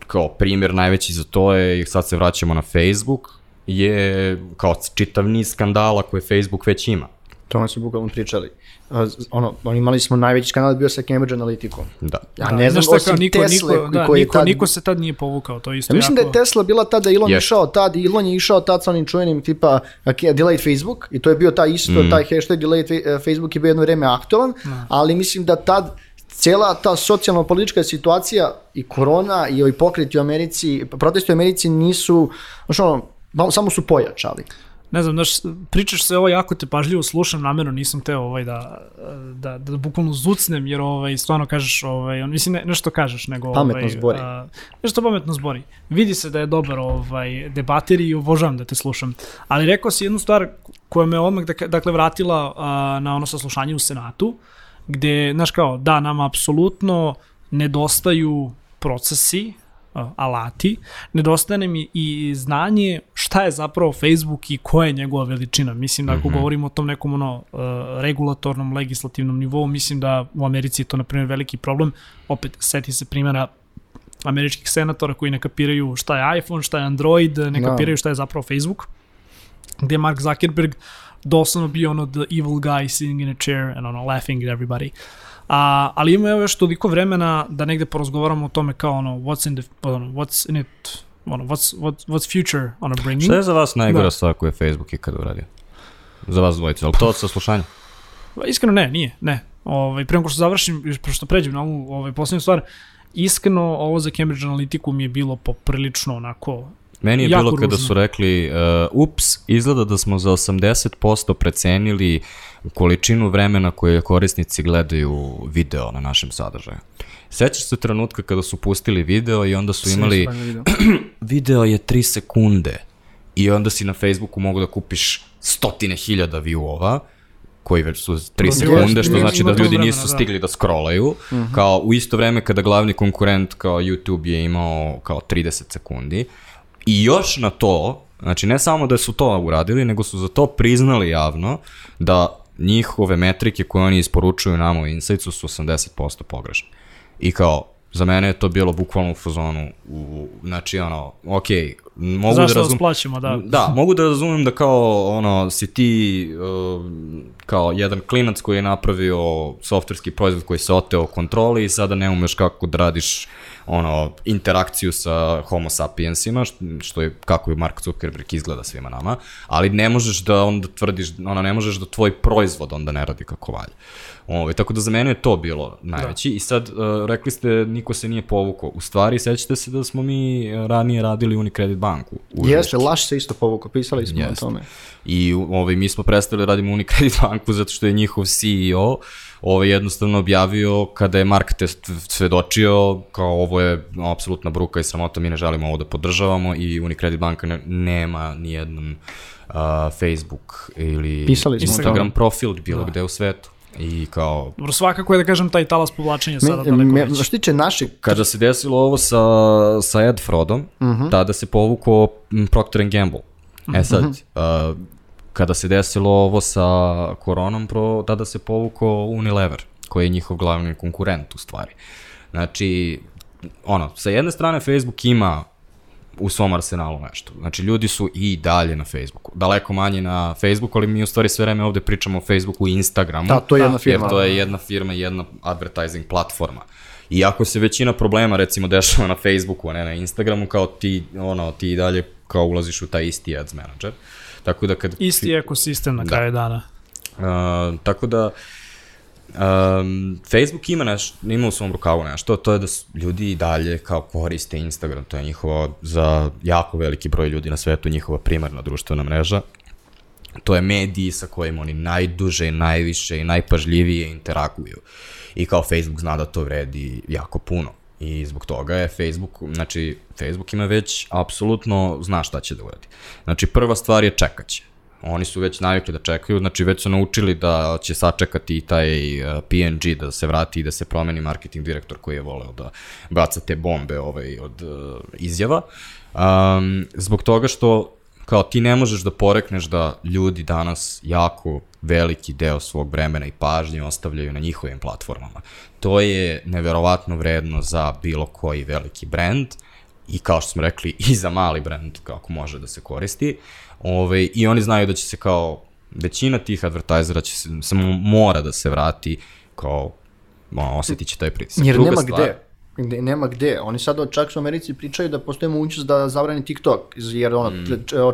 A: kao primjer najveći za to je, i sad se vraćamo na Facebook, je kao čitav niz skandala koje Facebook već ima.
C: To smo bukvalno pričali. Ono, ono, imali smo najveći kanal bio sa Cambridge Analyticom.
A: Da.
C: Ja ne znam, osim
B: kao niko,
C: Tesla,
B: niko, da,
C: koji
B: niko,
C: tad...
B: niko se tad nije povukao, to je isto
C: Ja mislim
B: jako...
C: da je Tesla bila tada, Elon je
A: Yes.
C: išao tad, Elon je išao tad sa onim čuvenim tipa okay, Delayed Facebook i to je bio taj isto,
A: Mm.
C: taj hashtag Delayed Facebook je bio jedno vreme aktualan, ali mislim da tad cijela ta socijalno-politička situacija i korona i ovi pokreti u Americi, protesti u Americi nisu, znaš ono, samo su pojačali.
B: Ne znam, znaš, pričaš se ovo jako te pažljivo slušam, namjerno nisam teo ovaj da, da, da, bukvalno zucnem, jer ovaj, stvarno kažeš, ovaj, on, mislim, ne, nešto kažeš, nego...
C: Pametno
B: ovaj,
C: zbori.
B: A, nešto pametno zbori. Vidi se da je dobar ovaj, debater i obožavam da te slušam. Ali rekao si jednu stvar koja me odmah, dak- dakle, vratila a, na ono saslušanje u Senatu, gde, znaš kao, da, nama apsolutno nedostaju procesi, alati, nedostaje nam i- znanje šta je zapravo Facebook i koja je njegova veličina. Mislim da ako govorimo o tom nekom ono, uh, regulatornom, legislativnom nivou, mislim da u Americi je to, na primjer, veliki problem. Opet, seti se primjera američkih senatora koji ne kapiraju šta je iPhone, šta je Android, ne
C: Da.
B: kapiraju šta je zapravo Facebook, gde je Mark Zuckerberg doslovno bio ono the evil guy sitting in a chair and ono laughing at everybody. A, ali ima još toliko vremena da negde porazgovaramo o tome kao ono what's in the ono, what's in it ono what's what, what's future ono bringing.
A: Šta je za vas najgora
B: Da.
A: stvar koju je Facebook ikada uradio? Za vas dvojicu, ali to sa slušanja?
B: Pa, Iskreno ne, nije, ne. Ovaj pre nego što završim, što pređem na ovu ovaj poslednju stvar, iskreno ovo za Cambridge Analytiku mi je bilo poprilično onako
A: Meni je bilo kada
B: ružno.
A: su rekli, uh, ups, izgleda da smo za 80% precenili količinu vremena koje korisnici gledaju video na našem sadržaju. Sećaš se trenutka kada su pustili video i onda su imali, video je 3 sekunde i onda si na Facebooku mogu da kupiš stotine hiljada view-ova, koji već su 3
B: Bilo-
A: sekunde, što znači da ljudi nisu
B: da.
A: stigli da scrollaju, kao u isto vreme kada glavni konkurent kao YouTube je imao kao 30 sekundi. I još na to, znači ne samo da su to uradili, nego su za to priznali javno da njihove metrike koje oni isporučuju nama u Insightsu su 80% pogrešne. I kao, za mene je to bilo bukvalno u fazonu, u, znači ono, ok, mogu
B: zašto
A: da razumem,
B: plaćamo, da.
A: Da, mogu da razumem da kao ono si ti uh, kao jedan klinac koji je napravio softverski proizvod koji se oteo kontroli i sada ne umeš kako da radiš ono interakciju sa homo sapiensima što, je kako je Mark Zuckerberg izgleda svima nama, ali ne možeš da onda tvrdiš, ono ne možeš da tvoj proizvod onda ne radi kako valja. Ove, tako da za mene je to bilo najveći i sad uh, rekli ste niko se nije povukao. U stvari sećate se da smo mi ranije radili Unicredit banku.
C: Jeste, Laš se isto povukao, pisali smo
A: Jeste.
C: o tome.
A: I ovaj, mi smo prestali da radimo Unicredit banku zato što je njihov CEO ovaj, jednostavno objavio kada je Mark test svedočio kao ovo je apsolutna bruka i sramota, mi ne želimo ovo da podržavamo i Unicredit banka ne, nema ni jedan uh, Facebook ili Instagram profil bilo gde u svetu. I kao,
B: Dobro, svakako je da kažem taj talas povlačenja sada
C: Me,
B: daleko
C: me,
B: veći.
C: što tiče našeg
A: kada se desilo ovo sa, sa Ed Frodom, tada se povukao Procter Gamble. E sad, uh, kada se desilo ovo sa koronom, pro, tada se povukao Unilever, koji je njihov glavni konkurent u stvari. Znači, ono, sa jedne strane Facebook ima u svom arsenalu nešto. Znači, ljudi su i dalje na Facebooku. Daleko manje na Facebooku, ali mi u stvari sve vreme ovde pričamo o Facebooku i Instagramu.
C: Da, to je jedna firma.
A: Jer to je jedna firma, jedna advertising platforma. I ako se većina problema recimo dešava na Facebooku, a ne na Instagramu, kao ti, ono, ti i dalje kao ulaziš u taj isti ads manager. Tako da kad...
B: Isti ekosistem na kraju dana.
A: Uh, tako da um, Facebook ima, neš, ima u svom rukavu nešto, to je da ljudi i dalje kao koriste Instagram, to je njihova za jako veliki broj ljudi na svetu njihova primarna društvena mreža. To je mediji sa kojim oni najduže, najviše i najpažljivije interaguju. I kao Facebook zna da to vredi jako puno. I zbog toga je Facebook, znači Facebook ima već apsolutno zna šta će da uradi. Znači prva stvar je čekaće. Oni su već navikli da čekaju, znači već su naučili da će sačekati i taj uh, PNG da se vrati i da se promeni marketing direktor koji je voleo da baca te bombe ovaj, od uh, izjava. Um, zbog toga što kao ti ne možeš da porekneš da ljudi danas jako veliki deo svog vremena i pažnje ostavljaju na njihovim platformama. To je neverovatno vredno za bilo koji veliki brand i kao što smo rekli i za mali brand kako može da se koristi. Ove, I oni znaju da će se kao većina tih advertajzera će se, samo mora da se vrati kao ono, osjetit će taj pritisak.
C: Jer
A: Druga
C: nema
A: stvar-
C: gde. Gde, nema gde. Oni sad čak su u Americi pričaju da postoji mogućnost da zabrani TikTok, jer ono, mm.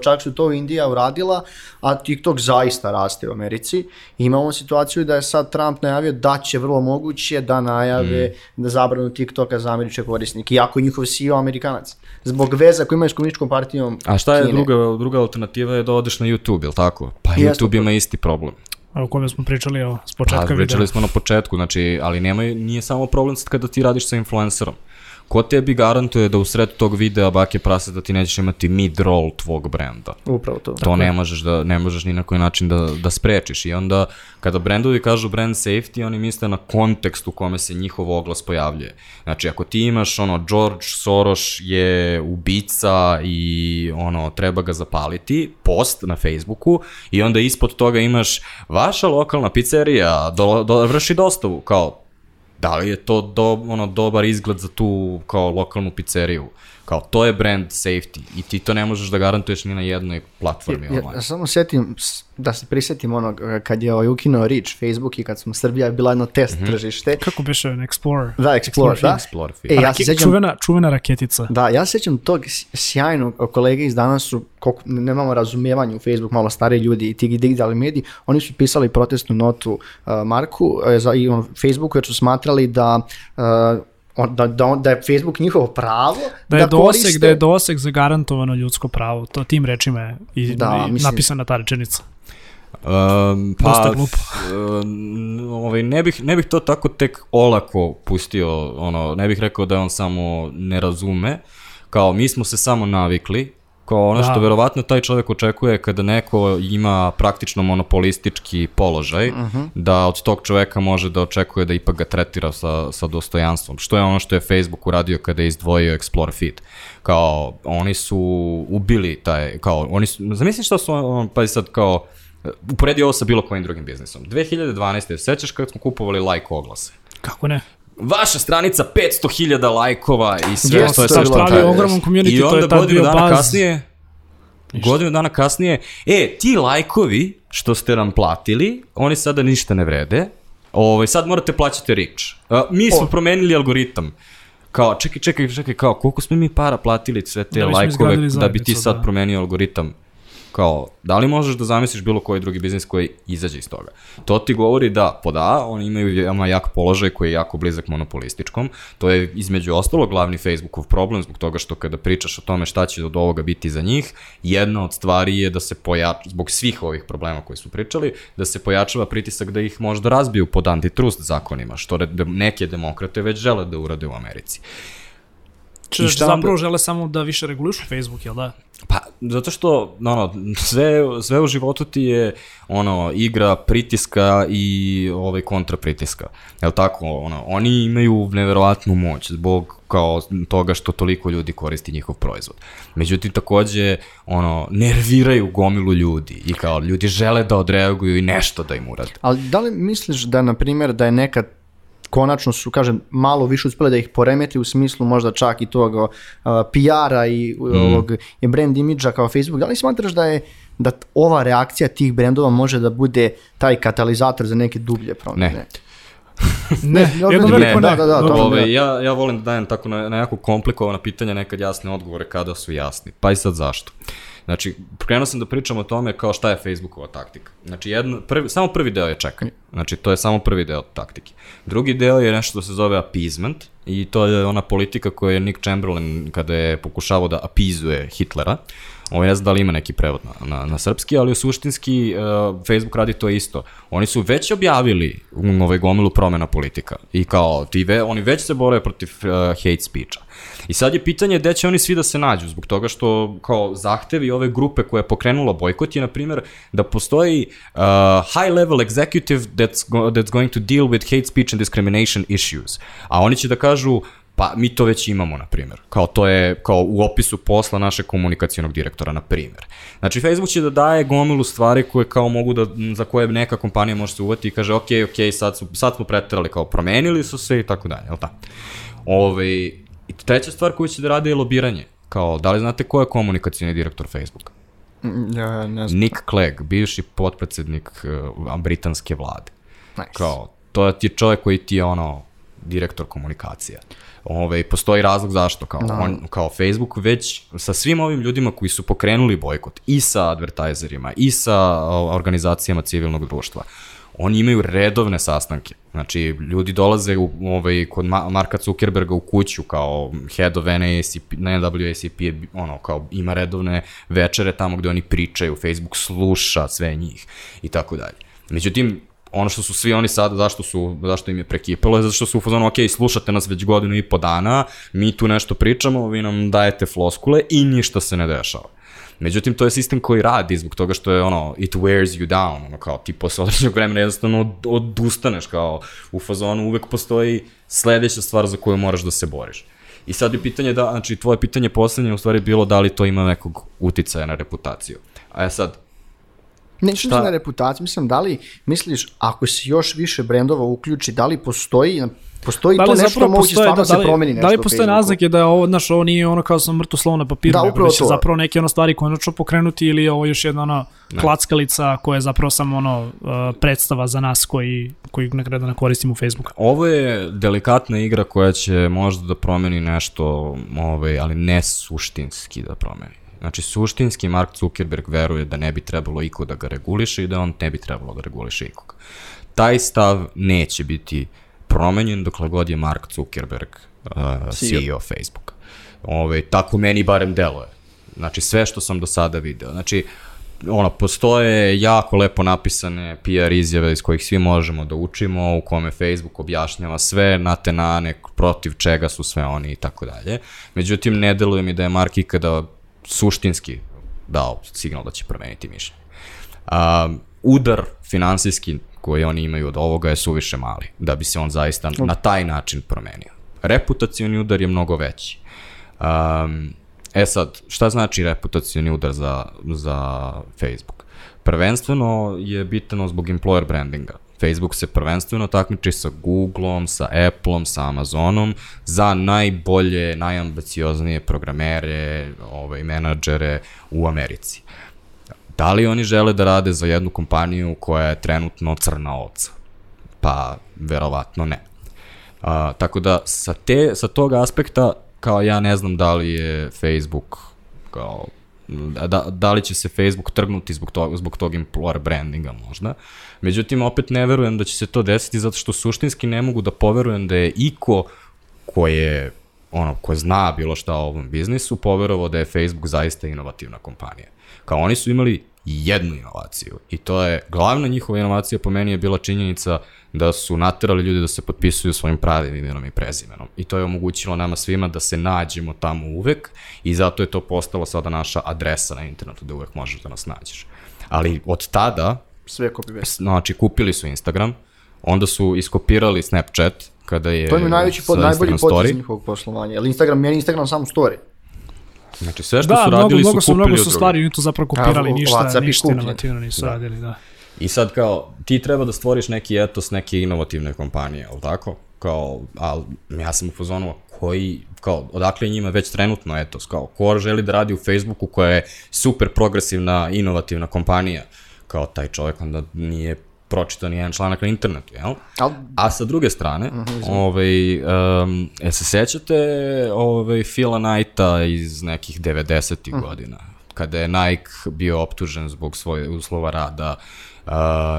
C: čak su to Indija uradila, a TikTok zaista raste u Americi. Imamo situaciju da je sad Trump najavio da će vrlo moguće da najave da zabranu TikToka za američke korisnike, iako je njihov CEO Amerikanac. Zbog veza koji imaju s komunističkom partijom
A: A šta je
C: Kine.
A: druga, druga alternativa je da odeš na YouTube, ili tako? Pa
C: Jeste,
A: YouTube ima isti problem.
B: O kome smo pričali evo, s
A: Pa,
B: početka videa.
A: pričali smo na početku, znači, ali nema, nije samo problem sad kada ti radiš sa influencerom. Ko tebi garantuje da u sred tog videa bake prase da ti nećeš imati mid-roll tvog brenda?
C: Upravo to.
A: To ne možeš, da, ne možeš ni na koji način da, da sprečiš. I onda, kada brendovi kažu brand safety, oni misle na kontekst u kome se njihov oglas pojavljuje. Znači, ako ti imaš, ono, George Soros je ubica i, ono, treba ga zapaliti, post na Facebooku, i onda ispod toga imaš vaša lokalna pizzerija, do, do, vrši dostavu, kao, da li je to do, ono, dobar izgled za tu kao lokalnu pizzeriju? Kao, to je brand safety i ti to ne možeš da garantuješ ni na jednoj platformi
C: Ja,
A: online.
C: ja samo setim, da se prisetim onog kad je ovaj ukinuo Reach Facebook i kad smo Srbija je bila jedno test
A: Mhm.
C: tržište.
B: Kako biše Explorer?
C: Da, Explorer, da.
A: Explore
C: E, ja se
B: Rake,
C: sećam,
B: čuvena, čuvena raketica.
C: da, ja se sećam tog sjajnog kolege iz danas su, koliko nemamo razumijevanja u Facebook, malo stari ljudi i ti digitalni mediji, oni su pisali protestnu notu uh, Marku uh, za, i on, Facebooku jer su smatrali da uh, on, da, da, da je Facebook njihovo pravo
B: Da je, doseg,
C: koriste-
B: da je doseg zagarantovano ljudsko pravo. To tim rečima je i,
C: Da,
B: i
C: mislim-
B: napisana ta rečenica.
A: Um, pa,
B: Dosta glupo.
A: um, ovaj, ne, bih, ne bih to tako tek olako pustio, ono, ne bih rekao da on samo ne razume, kao mi smo se samo navikli, kao ono što
B: Da.
A: verovatno taj čovjek očekuje kada neko ima praktično monopolistički položaj, da od tog čoveka može da očekuje da ipak ga tretira sa, sa dostojanstvom. Što je ono što je Facebook uradio kada je izdvojio Explore feed. Kao, oni su ubili taj, kao, oni su, zamisli šta su, on, pa sad kao, uporedi ovo sa bilo kojim drugim biznisom. 2012. sećaš kad smo kupovali like oglase?
B: Kako ne?
A: Vaša stranica 500.000 lajkova i sve
C: Jeste,
A: to je
C: to
A: sad
C: bilo.
B: Pravi ogroman community,
A: I
B: to
A: onda
B: je tad bio
A: dana
B: baz.
A: kasnije, godinu dana kasnije, e, ti lajkovi što ste nam platili, oni sada ništa ne vrede, ovaj, sad morate plaćati reach. A, mi smo promenili algoritam. Kao, čekaj, čekaj, čekaj, kao, koliko smo mi para platili sve te
B: Da
A: lajkove da bi ti sad
B: da.
A: promenio algoritam? Kao, da li možeš da zamisliš bilo koji drugi biznis koji izađe iz toga? To ti govori da, pod A, oni imaju veoma jak položaj koji je jako blizak monopolističkom. To je između ostalo glavni Facebookov problem zbog toga što kada pričaš o tome šta će od ovoga biti za njih, jedna od stvari je da se pojača, zbog svih ovih problema koji su pričali, da se pojačava pritisak da ih možda razbiju pod antitrust zakonima, što neke demokrate već žele da urade u Americi.
B: Če, zapravo onda... žele samo da više regulišu Facebook, jel da?
A: Pa, zato što, ono, sve, sve u životu ti je, ono, igra pritiska i ovaj kontra pritiska. Jel tako, ono, oni imaju neverovatnu moć zbog kao toga što toliko ljudi koristi njihov proizvod. Međutim, takođe, ono, nerviraju gomilu ljudi i kao ljudi žele da odreaguju i nešto da im urade.
C: Ali da li misliš da, na primjer, da je nekad konačno su, kažem, malo više uspeli da ih poremeti u smislu možda čak i tog uh, PR-a i mm. ovog i brand imidža kao Facebook. Da li smatraš da je da ova reakcija tih brendova može da bude taj katalizator za neke dublje promjene?
A: Ne.
B: ne, jedno veliko ne.
A: Da, da, da, to Ove, ja, ja volim da dajem tako na, na jako komplikovana pitanja, nekad jasne odgovore kada su jasni. Pa i sad zašto? Znači, krenuo sam da pričam o tome kao šta je Facebookova taktika. Znači, jedno, prvi, samo prvi deo je čekanje. Znači, to je samo prvi deo taktike. Drugi deo je nešto što se zove appeasement i to je ona politika koju je Nick Chamberlain kada je pokušavao da apizuje Hitlera. Ovo ne znam da li ima neki prevod na, na, na srpski, ali suštinski uh, Facebook radi to isto. Oni su već objavili ovaj gomilu promena politika i kao ti ve, oni već se bore protiv uh, hate speecha. I sad je pitanje gde će oni svi da se nađu, zbog toga što kao zahtevi ove grupe koja je pokrenula bojkot je, na primjer, da postoji uh, high level executive that's, go, that's going to deal with hate speech and discrimination issues. A oni će da kažu, Pa mi to već imamo, na primjer. Kao to je kao u opisu posla našeg komunikacijonog direktora, na primjer. Znači, Facebook će da daje gomilu stvari koje kao mogu da, za koje neka kompanija može se uvati i kaže, ok, ok, sad, su, sad smo preterali, kao promenili su se i tako dalje, jel tako? Ove, I treća stvar koju će da rade je lobiranje. Kao, da li znate ko je komunikacijni direktor Facebooka?
C: Mm, ja, ne znam.
A: Nick Clegg, bivši potpredsednik uh, britanske vlade.
C: Nice.
A: Kao, to ti je čovjek koji ti je ono, direktor komunikacija. Ove, postoji razlog zašto, kao, no. on, kao Facebook već sa svim ovim ljudima koji su pokrenuli bojkot i sa advertajzerima i sa organizacijama civilnog društva, oni imaju redovne sastanke. Znači, ljudi dolaze u, ovaj, kod Marka Zuckerberga u kuću kao head of NASCP, je ono, kao ima redovne večere tamo gde oni pričaju, Facebook sluša sve njih i tako dalje. Međutim, ono što su svi oni sada, zašto, su, zašto im je prekipalo, je zato što su u fazonu, ok, slušate nas već godinu i po dana, mi tu nešto pričamo, vi nam dajete floskule i ništa se ne dešava. Međutim, to je sistem koji radi zbog toga što je ono, it wears you down, ono kao ti posle određenog vremena jednostavno od, odustaneš kao u fazonu, uvek postoji sledeća stvar za koju moraš da se boriš. I sad je pitanje da, znači tvoje pitanje poslednje u stvari bilo da li to ima nekog uticaja na reputaciju. A ja sad,
C: Ne što na reputaciju, mislim, da li misliš, ako se još više brendova uključi, da li postoji Postoji da to nešto što moguće stvarno da, se da promeni nešto.
B: Da li postoje naznake da je ovo, znaš, ovo nije ono kao sam mrtvo slovo na papiru, da, nego da će zapravo neke ono stvari konačno pokrenuti ili ovo još jedna ono ne. klackalica koja je zapravo samo ono uh, predstava za nas koji, koji nekada ne koristimo Facebooka.
A: Ovo je delikatna igra koja će možda da promeni nešto, ovaj, ali ne suštinski da promeni. Znači, suštinski Mark Zuckerberg veruje da ne bi trebalo iko da ga reguliše i da on ne bi trebalo da reguliše ikoga. Taj stav neće biti promenjen dokle god je Mark Zuckerberg uh, CEO, Facebooka. Ove, tako meni barem deluje. Znači, sve što sam do sada video. Znači, ono, postoje jako lepo napisane PR izjave iz kojih svi možemo da učimo, u kome Facebook objašnjava sve na te nane, protiv čega su sve oni i tako dalje. Međutim, ne deluje mi da je Mark ikada suštinski dao signal da će promeniti mišljenje. Um, udar finansijski koji oni imaju od ovoga je suviše mali, da bi se on zaista na taj način promenio. Reputacioni udar je mnogo veći. Um, e sad, šta znači reputacioni udar za, za Facebook? Prvenstveno je bitano zbog employer brandinga. Facebook se prvenstveno takmiči sa Googleom, sa Appleom, sa Amazonom za najbolje, najambicioznije programere, ovaj, menadžere u Americi. Da li oni žele da rade za jednu kompaniju koja je trenutno crna ovca? Pa, verovatno ne. A, tako da, sa, te, sa tog aspekta, kao ja ne znam da li je Facebook kao da, da li će se Facebook trgnuti zbog tog, zbog tog employer brandinga možda. Međutim, opet ne verujem da će se to desiti zato što suštinski ne mogu da poverujem da je iko ko je ono, ko zna bilo šta o ovom biznisu, poverovao da je Facebook zaista inovativna kompanija. Kao oni su imali jednu inovaciju i to je, glavna njihova inovacija po meni je bila činjenica da su naterali ljudi da se potpisuju svojim pravim imenom i prezimenom. I to je omogućilo nama svima da se nađemo tamo uvek i zato je to postalo sada naša adresa na internetu da uvek možeš da nas nađeš. Ali od tada,
C: Sve copy paste.
A: znači kupili su Instagram, onda su iskopirali Snapchat, kada je
C: To je najveći pod, najbolji potez njihovog poslovanja. Jer Instagram, meni Instagram samo story.
A: Znači sve što
B: Da,
A: su
B: mnogo,
A: radili
B: mnogo
A: su
B: su,
A: kupili
B: mnogo su stvari, oni to zapravo kopirali,
C: A,
B: ništa,
C: WhatsApp i
B: ništa inovativno nisu
A: Da.
B: radili, da.
A: I sad kao, ti treba da stvoriš neki etos neke inovativne kompanije, ali tako? Kao, ali ja sam u fazonu, koji, kao, odakle njima već trenutno etos, kao, ko želi da radi u Facebooku koja je super progresivna, inovativna kompanija, kao taj čovjek onda nije pročitao ni jedan članak na internetu, jel? A sa druge strane, ovaj, um, e se sećate ovaj, Phila Knighta iz nekih 90-ih godina, kada je Nike bio optužen zbog svoje uslova rada uh,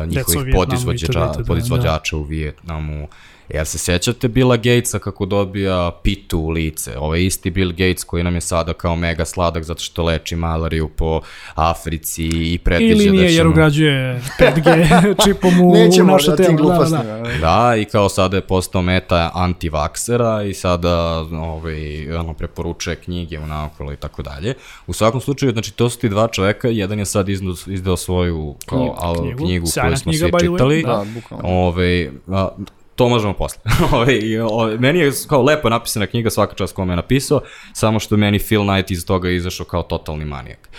A: njihovih podizvođača,
B: da,
A: podizvođača u Vijetnamu. Jel se sećate Billa Gatesa kako dobija pitu u lice? Ovaj isti Bill Gates koji nam je sada kao mega sladak zato što leči malariju po Africi i predviđa
B: Ili
A: da
B: nije jer
A: ćemo...
B: ugrađuje 5G čipom u
C: nećemo
B: naše
C: da
B: telo. Da, da.
A: Da, i kao sada je postao meta antivaksera i sada ovaj, ono, preporučuje knjige u naokolo i tako dalje. U svakom slučaju, znači, to su ti dva čoveka, jedan je sad izdao, izdao svoju kao,
B: Knjigu,
A: al,
B: knjigu.
A: knjigu, koju smo
B: knjiga,
A: svi čitali.
B: da.
C: Da, bukvalno.
A: Ove, a, to možemo posle. Ove, i, ove, meni je kao lepo napisana knjiga, svaka čast kome je napisao, samo što meni Phil Knight iz toga je izašao kao totalni manijak.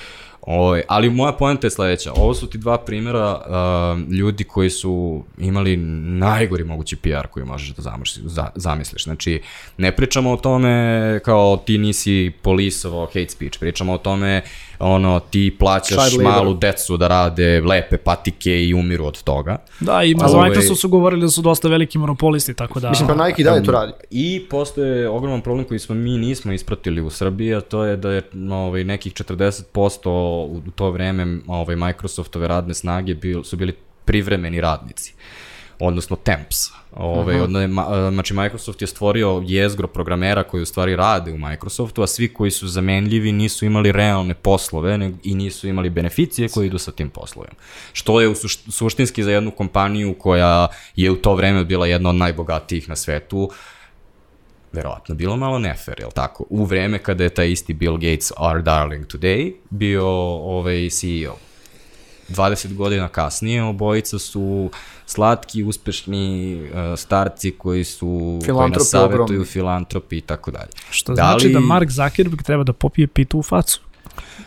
A: Ove, ali moja poenta je sledeća. Ovo su ti dva primjera uh, ljudi koji su imali najgori mogući PR koji možeš da zamisliš, za, zamisliš. Znači, ne pričamo o tome kao ti nisi polisovao hate speech, pričamo o tome ono, ti plaćaš
C: Child labor.
A: malu decu da rade lepe patike i umiru od toga.
B: Da, i za
A: Ovaj-
B: Microsoft su govorili da su dosta veliki monopolisti, tako da...
C: Mislim, pa Nike i dalje to radi.
A: I postoje ogroman problem koji smo mi nismo ispratili u Srbiji, a to je da je ovaj, nekih 40% u to vreme ovaj, Microsoftove radne snage bil, su bili privremeni radnici odnosno temps. Ove, uh -huh. ma, znači Microsoft je stvorio jezgro programera koji u stvari rade u Microsoftu, a svi koji su zamenljivi nisu imali realne poslove nego, i nisu imali beneficije koje idu sa tim poslovima. Što je u suš, suštinski za jednu kompaniju koja je u to vreme bila jedna od najbogatijih na svetu, verovatno bilo malo nefer, jel tako? U vreme kada je taj isti Bill Gates, our darling today, bio ovaj CEO. 20 godina kasnije obojica su slatki, uspešni uh, starci koji su koji nas savetuju,
C: ogromni.
A: filantropi i tako dalje.
B: Što
A: Da
B: znači
A: li-
B: da Mark Zuckerberg treba da popije pitu u facu.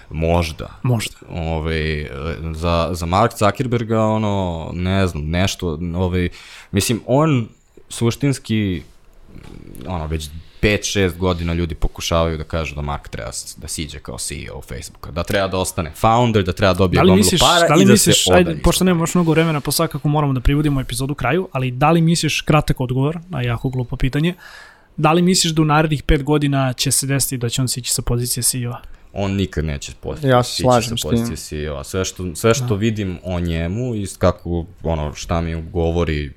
A: Možda.
B: Možda.
A: Ove, e, za, za Mark Zuckerberga, ono, ne znam, nešto, ove, mislim, on suštinski, ono, već 5-6 godina ljudi pokušavaju da kažu da Mark treba da siđe kao CEO Facebooka, da treba da ostane founder, da treba da dobije
B: Da
A: gomilu
B: misliš,
A: para
B: da li
A: i da
B: misliš,
A: se
B: ajde, pošto nema još mnogo vremena, pa svakako moramo da privodimo epizodu kraju, ali da li misliš, kratak odgovor na jako glupo pitanje, da li misliš da u narednih pet godina će se desiti da će on sići sa pozicije CEO-a?
A: on nikad neće postići
C: Ja se slažem s tim.
A: pozicije CEO-a. Sve što, sve što vidim o njemu i kako, ono, šta mi govori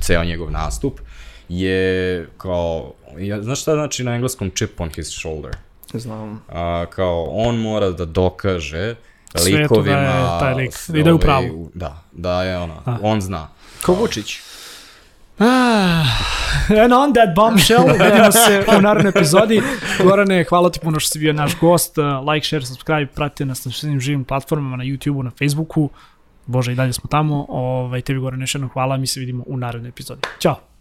A: ceo njegov nastup, je kao, ja, znaš šta znači na engleskom chip on his shoulder?
C: Znam.
A: A, kao, on mora da dokaže
B: Svetu
A: likovima...
B: da je taj lik, i da je u
A: ovaj,
B: pravu.
A: Da, da je ono,
B: A.
A: on zna.
C: Ko Vučić?
B: Ah, and on that bombshell, vidimo se u narednoj epizodi. Gorane, hvala ti puno što si bio naš gost. Uh, Like, share, subscribe, pratite nas na svim živim platformama, na YouTubeu, na Facebooku. Bože, i dalje smo tamo. Ovaj, tebi Gorane, još jednom hvala, mi se vidimo u narednoj epizodi. Ćao!